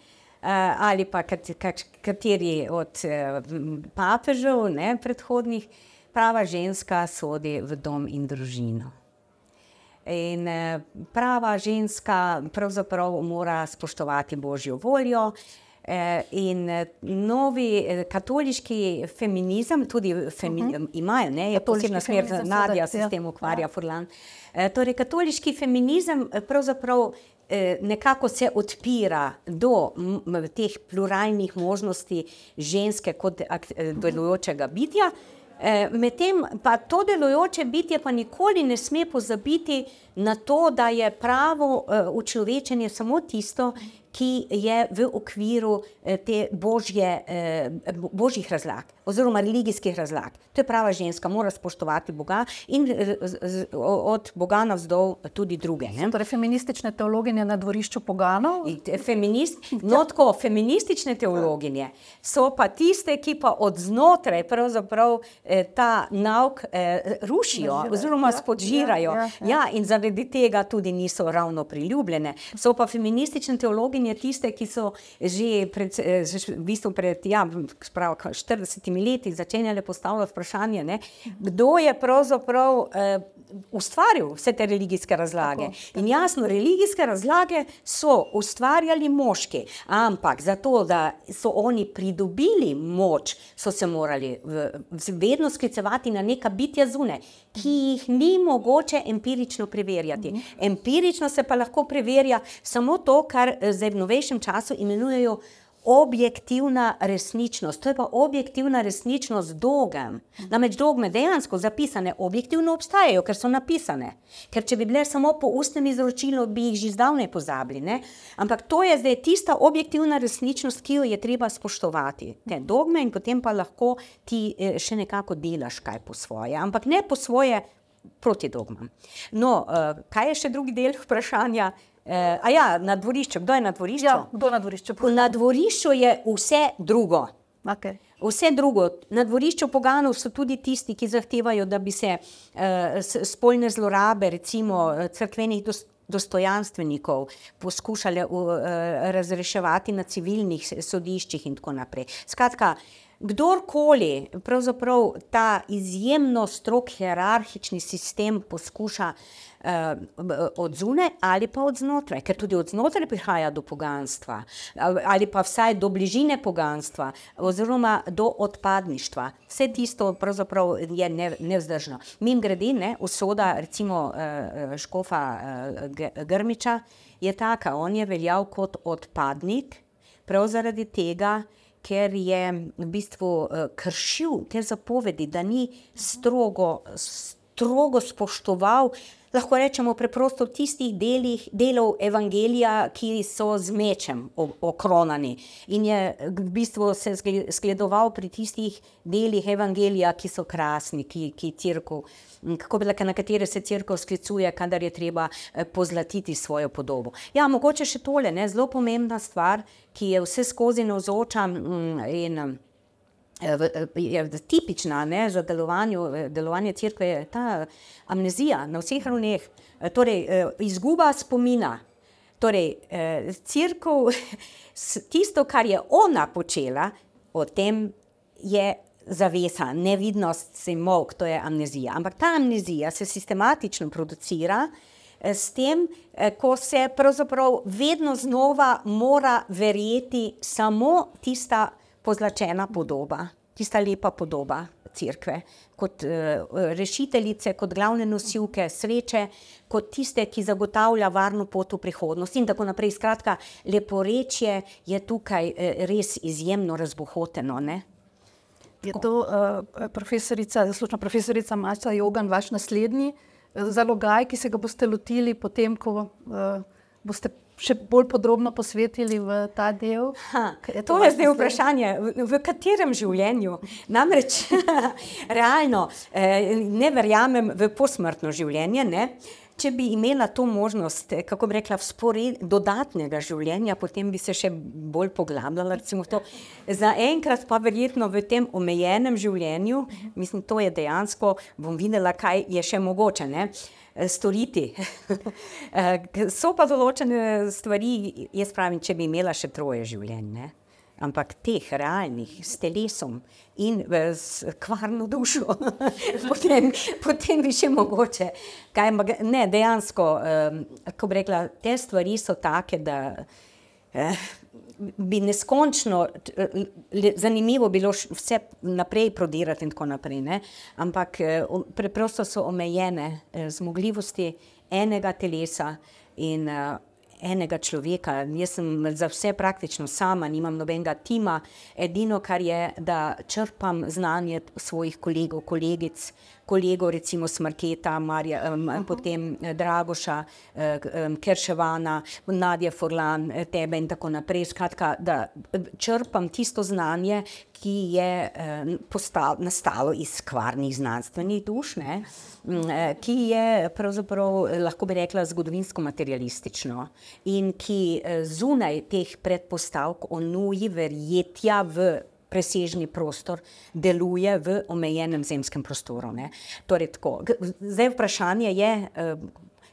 Speaker 5: Uh, ali pa kateri od uh, papežev, ne predhodnih, prava ženska sodi v dom in družino. In eh, prava ženska pravzaprav mora spoštovati božjo voljo. Eh, in eh, novi katoliški feminizem, tudi femi, uh -huh. imajo, ne, je posebna smer, da Nadja se s tem ukvarja, ja. Furlan. Torej, katoliški feminizem pravzaprav nekako se odpira do teh pluralnih možnosti ženske kot delujočega bitja. Medtem pa to delujoče bitje pa nikoli ne sme pozabiti na to, da je pravo uh, učlovečenje samo tisto, ki je v okviru eh, te božje, eh, božjih razlag oziroma religijskih razlag. To je prava ženska, mora spoštovati Boga in eh, od Boga navzdol tudi druge. Ne?
Speaker 4: Torej, feministične teologinje na dvorišču poganov?
Speaker 5: Feminist, no, tako, feministične teologinje so pa tiste, ki pa od znotraj pravzaprav ta nauk rušijo oziroma ja, spodžirajo. Ja, ja, ja. Zaradi tega tudi niso ravno priljubljene. So pa feministične teologinje in je tiste, ki so že pred, eh, v bistvu pred ja, sprav, 40 leti začenjali postavljati vprašanje, ne, kdo je pravzaprav. Eh, ustvaril vse te religijske razlage. In jasno, religijske razlage so ustvarjali moški, ampak zato, da so oni pridobili moč, so se morali v, vedno sklicevati na neka bitja zune, ki jih ni mogoče empirično preverjati. Empirično se pa lahko preverja samo to, kar zdaj v novejšem času imenujejo objektivna resničnost. To je pa objektivna resničnost dogem. Namreč dogme dejansko zapisane objektivno obstajajo, ker so napisane. Ker če bi bile samo po ustnem izročilu, bi jih že zdavnaj pozabili. Ne? Ampak to je zdaj tista objektivna resničnost, ki jo je treba spoštovati. Te dogme in potem pa lahko ti eh, še nekako delaš kaj po svoje. Ampak ne po svoje proti dogmam. No, uh, kaj je še drugi del vprašanja? Eh, a ja, na dvorišču, kdo je na dvorišču?
Speaker 4: Ja, kdo na dvorišču?
Speaker 5: Na dvorišču je vse drugo.
Speaker 4: Okay.
Speaker 5: Vse drugo. Na dvorišču poganov so tudi tisti, ki zahtevajo, da bi se eh, spolne zlorabe, recimo eh, crkvenih dostojanstvenikov, poskušale uh, razreševati na civilnih sodiščih in tako naprej. Skratka, kdorkoli pravzaprav ta izjemno strok hierarhični sistem poskuša uh, od zune ali pa od znotraj, ker tudi od znotraj prihaja do poganstva, ali pa vsaj do bližine poganstva, oziroma do odpadništva. Vse tisto pravzaprav je nevzdržno. Mim grede, ne, usoda recimo uh, Škofa uh, Grmiča je taka, on je veljal kot odpadnik, prav zaradi tega, ker je v bistvu uh, kršil te zapovedi, da ni strogo, strogo spoštoval lahko rečemo preprosto v tistih delih, delov evangelija, ki so z mečem okronani. In je v bistvu se zgledoval pri tistih delih evangelija, ki so krasni, ki, ki crkvu. Kako bi rekel, na katere se crkva sklicuje, kadar je treba eh, pozlatiti svojo podobo. Ja, mogoče še tole, ne, zelo pomembna stvar, ki je vse skozi navzoča mm, in Eh, je tipična ne, za eh, delovanje crkve, je ta amnezija na vseh ravneh, eh, torej izguba spomina. Torej, crkv, tisto, kar je ona počela, o tem je zavesa, nevidnost, se mok, to je amnezija. Ampak ta amnezija se sistematično producira s tem, ko se pravzaprav vedno znova mora verjeti samo tista pozlačena podoba, tista lepa podoba crkve, kot uh, rešiteljice, kot glavne nosilke sreče, kot tiste, ki zagotavlja varno pot v prihodnost in tako naprej. Skratka, leporečje je tukaj uh, res izjemno razbohoteno. Ne?
Speaker 4: Je to uh, profesorica, zaslužna profesorica Mača Jogan, vaš naslednji zalogaj, ki se ga boste lotili potem, ko uh, boste še bolj podrobno posvetili v ta del? Ha,
Speaker 5: je to, to je zdaj vprašanje, v, v katerem življenju. Namreč, realno, eh, ne verjamem v posmrtno življenje. Ne? Če bi imela to možnost, eh, kako bi rekla, spored, dodatnega življenja, potem bi se še bolj poglabljala. Za enkrat pa verjetno v tem omejenem življenju, mislim, to je dejansko, bom videla, kaj je še mogoče. Ne? Eh, storiti. Eh, so pa določene stvari, jaz pravim, če bi imela še troje življenj, ne? ampak teh realnih, s telesom in eh, s kvarno dušo, potem, potem bi še mogoče. Kaj, ne, dejansko, kako bi rekla, te stvari so take, da bi neskončno zanimivo bilo vse naprej prodirati in tako naprej. Ne? Ampak eh, preprosto so omejene eh, zmogljivosti enega telesa in uh, enega človeka. Jaz sem za vse praktično sama, nimam nobenega tima. Edino, kar je, da črpam znanje svojih kolegov, kolegic, kolegov, recimo Smrketa, Marja, um, uh -huh. potem Dragoša, um, Kerševana, Nadja Forlan, tebe in tako naprej. Skratka, da črpam tisto znanje, ki je eh, postal, nastalo iz kvarnih znanstvenih duš, ne, eh, ki je pravzaprav, lahko bi rekla, zgodovinsko materialistično in ki eh, zunaj teh predpostavk o nuji verjetja v presežni prostor deluje v omejenem zemskem prostoru. Torej, Zdaj vprašanje je,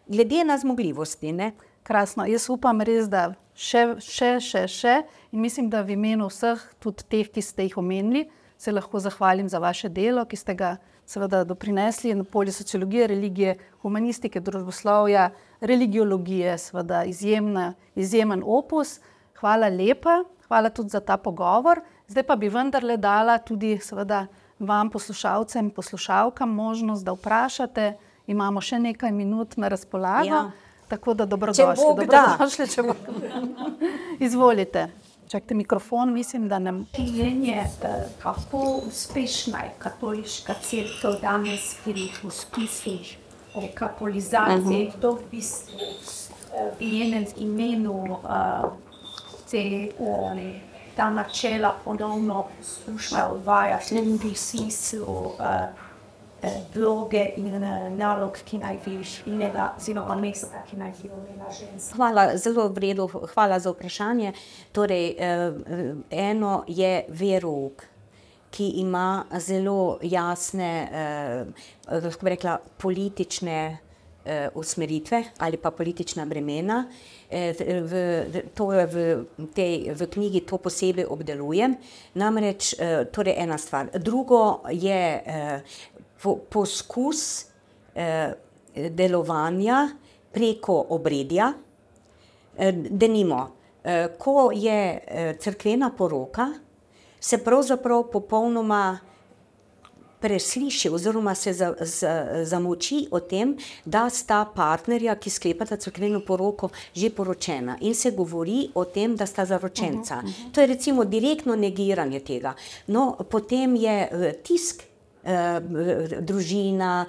Speaker 5: glede na zmogljivosti. Ne?
Speaker 4: Krasno, jaz upam res, da še, še, še, še. In mislim, da v imenu vseh, tudi teh, ki ste jih omenili, se lahko zahvalim za vaše delo, ki ste ga seveda doprinesli na polju sociologije, religije, humanistike, družboslovja, religiologije, seveda izjemna, izjemen opus. Hvala lepa, hvala tudi za ta pogovor. Zdaj pa bi vendarle dala tudi seveda vam, poslušalcem in poslušalkam, možnost, da vprašate. Imamo še nekaj minut na razpolago. Ja. Tako da dobrodošli, dobrodošli če bo. Izvolite. Čakajte mikrofon, mislim, da nam.
Speaker 1: Življenje, kako uspešna je katoliška crkva danes, ki jih uspisih o katolizaciji, uh -huh. to v bistvu v njenem imenu uh, te, uh, ta načela ponovno poskušajo uvajati tudi v smislu uh, vloge in nalog, ki naj bi jih imela, oziroma mesta, ki naj ženska.
Speaker 5: Hvala, zelo v redu, hvala za vprašanje. Torej, eno je verouk. Ki ima zelo jasne, eh, lahko rekla, politične eh, usmeritve ali pa politična bremena. Eh, v, to je v, tej, v knjigi to posebej obdelujem. Namreč, eh, torej ena stvar. Drugo je eh, poskus eh, delovanja preko obredja, eh, da nimo, eh, ko je eh, crkvena poroka, se pravzaprav popolnoma presliši oziroma se za, za, zamoči o tem, da sta partnerja, ki sklepata crkveno poroko, že poročena in se govori o tem, da sta zaročenca. Uh uh -huh. To je recimo direktno negiranje tega. No, potem je uh, tisk Eh, družina,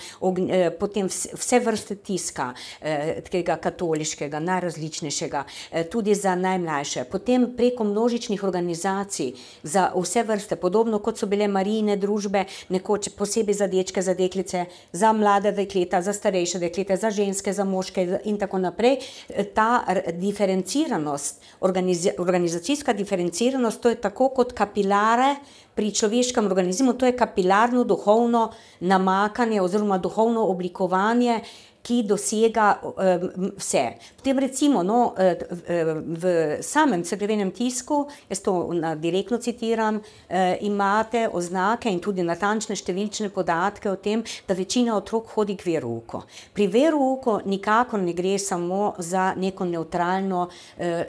Speaker 5: eh, potem vse vrste tiska, eh, tega katoliškega, najrazličnejšega, tudi za najmlajše. Potem preko množičnih organizacij za vse vrste, podobno kot so bile marijine družbe, nekoč posebej za dečke, za deklice, za mlade dekleta, za starejše deklete, za ženske, za moške in tako naprej. Ta diferenciranost, organizacijska diferenciranost, to je tako kot kapilare, pri človeškem organizmu, to je kapilarno duhovno namakanje oziroma duhovno oblikovanje, ki dosega um, vse. Potem recimo no, eh, eh, v samem crkvenem tisku, jaz to direktno citiram, eh, imate oznake in tudi natančne številčne podatke o tem, da večina otrok hodi k veruku. Pri veruku nikakor ne gre samo za neko neutralno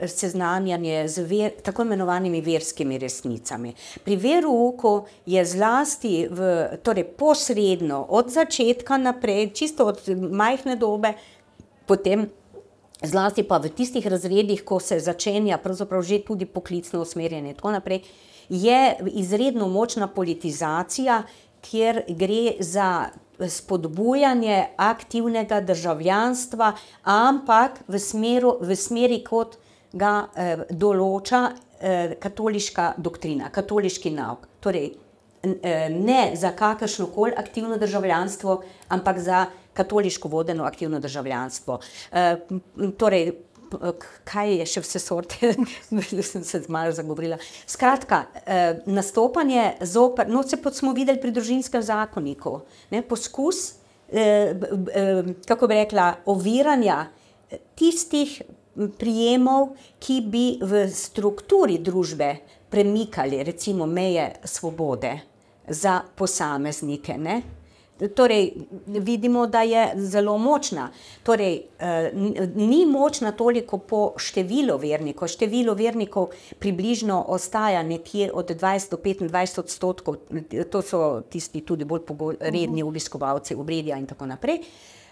Speaker 5: seznanjanje z ver, tako imenovanimi verskimi resnicami. Pri veruku je zlasti v, torej posredno od začetka naprej, čisto od majhne majhne dobe, potem zlasti pa v tistih razredih, ko se začenja pravzaprav že tudi poklicno usmerjanje in tako naprej, je izredno močna politizacija, kjer gre za spodbujanje aktivnega državljanstva, ampak v, smeru, v smeri, kot ga eh, določa eh, katoliška doktrina, katoliški nauk. Torej, eh, ne za kakršno koli aktivno državljanstvo, ampak za katoliško vodeno aktivno državljanstvo. E, torej, kaj je še vse sorte, da sem se malo zagovorila. Skratka, e, nastopanje zoper, no se pot smo videli pri družinskem zakoniku, ne, poskus, kako bi rekla, oviranja tistih prijemov, ki bi v strukturi družbe premikali recimo meje svobode za posameznike, ne, Torej, vidimo, da je zelo močna. Torej, eh, ni močna toliko po številu vernikov. Število vernikov približno ostaja nekje od 20 do 25 odstotkov, to so tisti tudi bolj redni obiskovalci obredja in tako naprej.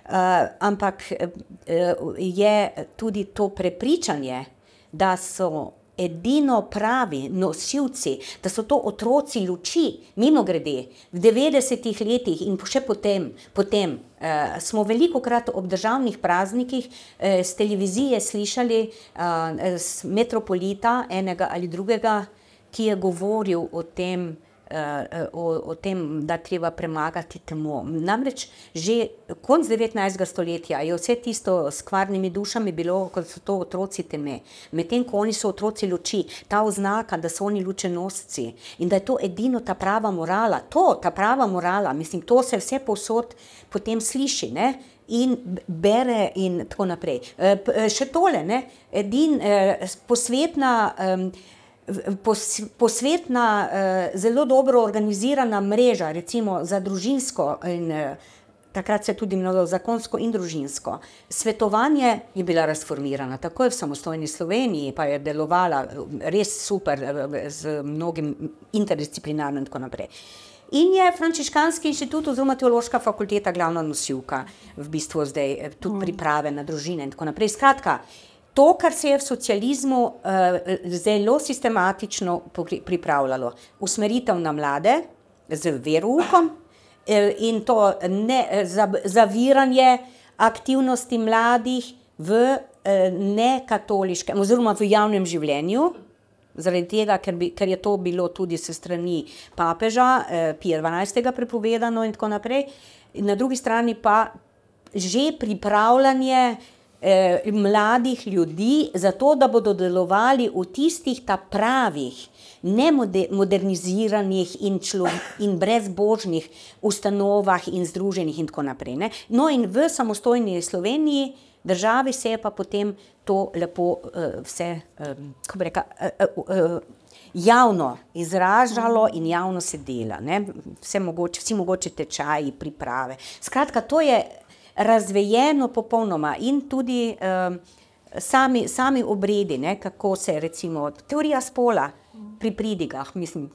Speaker 5: Uh, ampak uh, je tudi to prepričanje, da so edino pravi nosilci, da so to otroci luči, mimo grede, v 90-ih letih in še potem, potem uh, smo veliko krat ob državnih praznikih uh, z televizije slišali uh, metropolita enega ali drugega, ki je govoril o tem, uh, o, o tem, da treba premagati temo. Namreč že konc 19. stoletja je vse tisto s kvarnimi dušami bilo, kot so to otroci teme. Medtem ko oni so otroci luči, ta oznaka, da so oni lučenosci in da je to edino ta prava morala, to, ta prava morala, mislim, to se vse povsod potem sliši. Ne? In bere, in tako naprej. E, še tole, ne? edin e, posvetna. E, posvetna, eh, zelo dobro organizirana mreža, recimo za družinsko in eh, takrat se je tudi imelo zakonsko in družinsko. Svetovanje je bila razformirana, tako je v samostojni Sloveniji, pa je delovala eh, res super z mnogim interdisciplinarno in tako naprej. In je Frančiškanski inštitut oziroma teološka fakulteta glavna nosilka v bistvu zdaj tudi mm. priprave na družine in tako naprej. Skratka, to, kar se je v socializmu uh, zelo sistematično pripravljalo, usmeritev na mlade z veroukom uh, in to ne, zaviranje aktivnosti mladih v uh, nekatoliškem oziroma v javnem življenju. Zaradi tega, ker, bi, ker je to bilo tudi se strani papeža, eh, Pija XII. prepovedano, in tako naprej, in na drugi strani pa že pripravljanje eh, eh, mladih ljudi, zato da bodo delovali v tistih pravih, ne moderniziranih in, in brezbožnih ustanovah in združenih in tako naprej. Ne? No in v samostojni Sloveniji državi se je pa potem to lepo uh, vse, um, kako bi rekel, uh, uh, uh, javno izražalo in javno se dela, ne? vse mogoče, vsi mogoče tečaji, priprave. Skratka, to je razvejeno popolnoma in tudi um, sami, sami obredi, ne, kako se recimo teorija spola pri pridigah, mislim,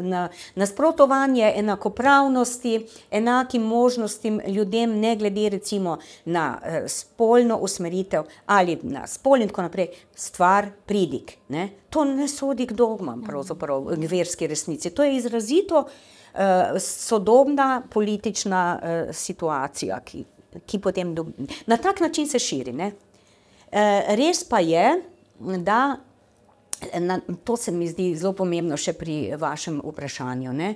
Speaker 5: na, nasprotovanje enakopravnosti, enakim možnostim ljudem, ne glede recimo na uh, spolno usmeritev ali na spol in tako naprej, stvar pridig. Ne. To ne sodi k dogmam, pravzaprav, k verski resnici. To je izrazito uh, sodobna politična uh, situacija, ki ki potem do, na tak način se širi. E, res pa je, da na, to se mi zdi zelo pomembno še pri vašem vprašanju? E,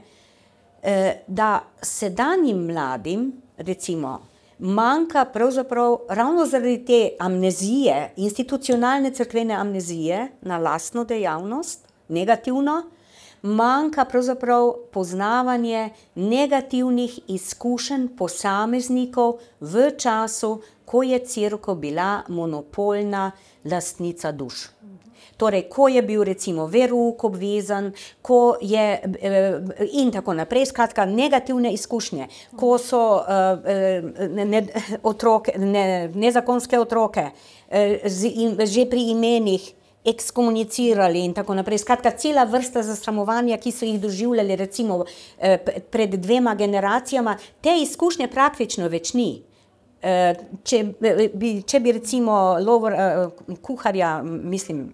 Speaker 5: da sedanjim mladim, recimo, manjka pravzaprav ravno zaradi te amnezije, institucionalne crkvene amnezije na lastno dejavnost, negativno, manjka pravzaprav poznavanje negativnih izkušenj posameznikov v času, ko je crkva bila monopolna lastnica duš. Torej, ko je bil recimo veruk obvezan, ko je eh, in tako naprej, skratka, negativne izkušnje, ko so eh, ne, otroke, ne, nezakonske otroke eh, z, in, že pri imenih ekskomunicirali in tako naprej. Skratka, cela vrsta zastramovanja, ki so jih doživljali recimo eh, pred dvema generacijama, te izkušnje praktično več ni. Eh, če bi, če bi recimo lovor, eh, kuharja, mislim,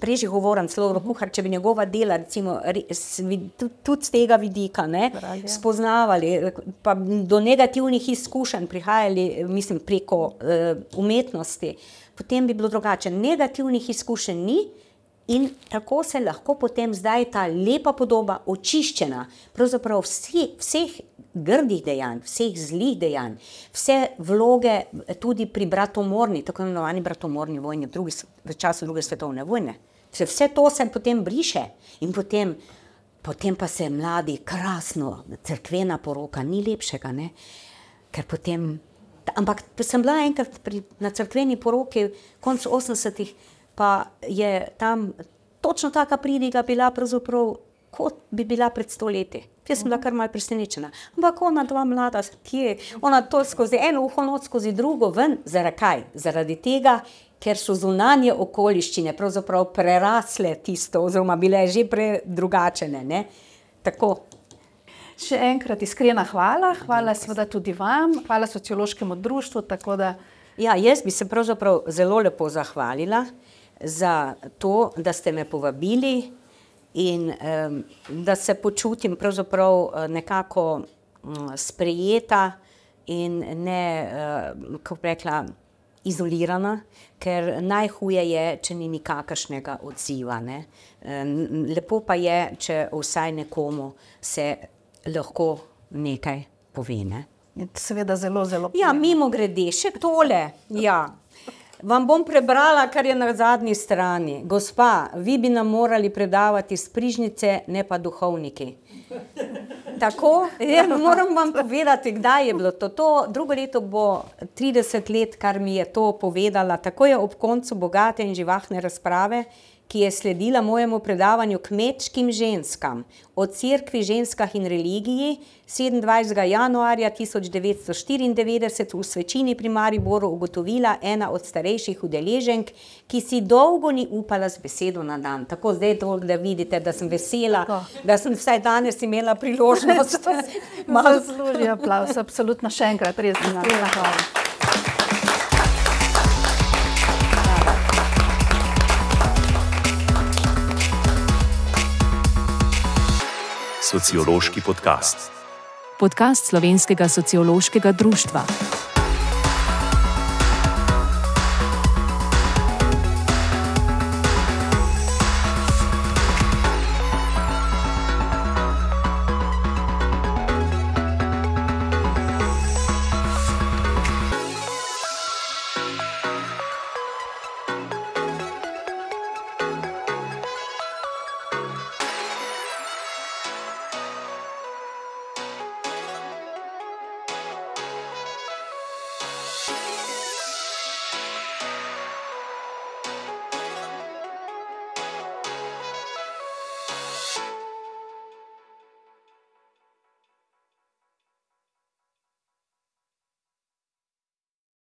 Speaker 5: prej že govorim, celo kuhar, če bi njegova dela, recimo, tudi z tega vidika, ne, spoznavali, pa do negativnih izkušenj prihajali, mislim, preko umetnosti, potem bi bilo drugače. Negativnih izkušenj ni in tako se lahko potem zdaj ta lepa podoba očiščena, pravzaprav vsi, vseh grdih dejanj, vseh zlih dejanj, vse vloge tudi pri bratomorni, tako imenovani bratomorni vojni drugi, v času druge svetovne vojne. Vse to se potem briše in potem, potem pa se mladi krasno, crkvena poroka, ni lepšega, ne? ker potem Ampak sem bila enkrat pri, na crkveni poroki, konec 80-ih, pa je tam točno taka pridiga bila, kot bi bila pred stoletji. Jaz sem bila kar malce presenečena. Ampak ona dva mlada, ki je ona to skozi eno uho, noč skozi drugo, ven, zaradi kaj? Zaradi tega, ker so zunanje okoliščine prerasle tisto, oziroma bile že predrugačene. Tako.
Speaker 4: Še enkrat iskrena hvala, hvala seveda tudi vam, hvala sociološkemu društvu. Da...
Speaker 5: Ja, jaz bi se pravzaprav zelo lepo zahvalila za to, da ste me povabili in um, da se počutim uh, nekako um, sprejeta in ne, uh, kako rekla, izolirana, ker najhuje je, če ni nikakršnega odziva. Ne? Um, lepo pa je, če vsaj nekomu se lahko nekaj pove. Ne?
Speaker 4: Seveda zelo, zelo.
Speaker 5: Ja, mimo grede, še tole. Ja. Vam bom prebrala, kar je na zadnji strani. Gospa, vi bi nam morali predavati sprižnice, ne pa duhovniki. Tako, ja, moram vam povedati, kdaj je bilo to. to. Drugo leto bo 30 let, kar mi je to povedala. Tako je ob koncu bogate in živahne razprave ki je sledila mojemu predavanju kmečkim ženskam o cerkvi, ženskah in religiji 27. januarja 1994 v svečini pri Mariboru ugotovila ena od starejših udeleženk, ki si dolgo ni upala z besedo na dan. Tako zdaj to, da vidite, da sem vesela, da sem vsaj danes imela priložnost.
Speaker 4: Malo zasluži aplaus, absolutno še enkrat, res. Hvala.
Speaker 2: Sociološki podcast. Podcast slovenskega sociološkega društva.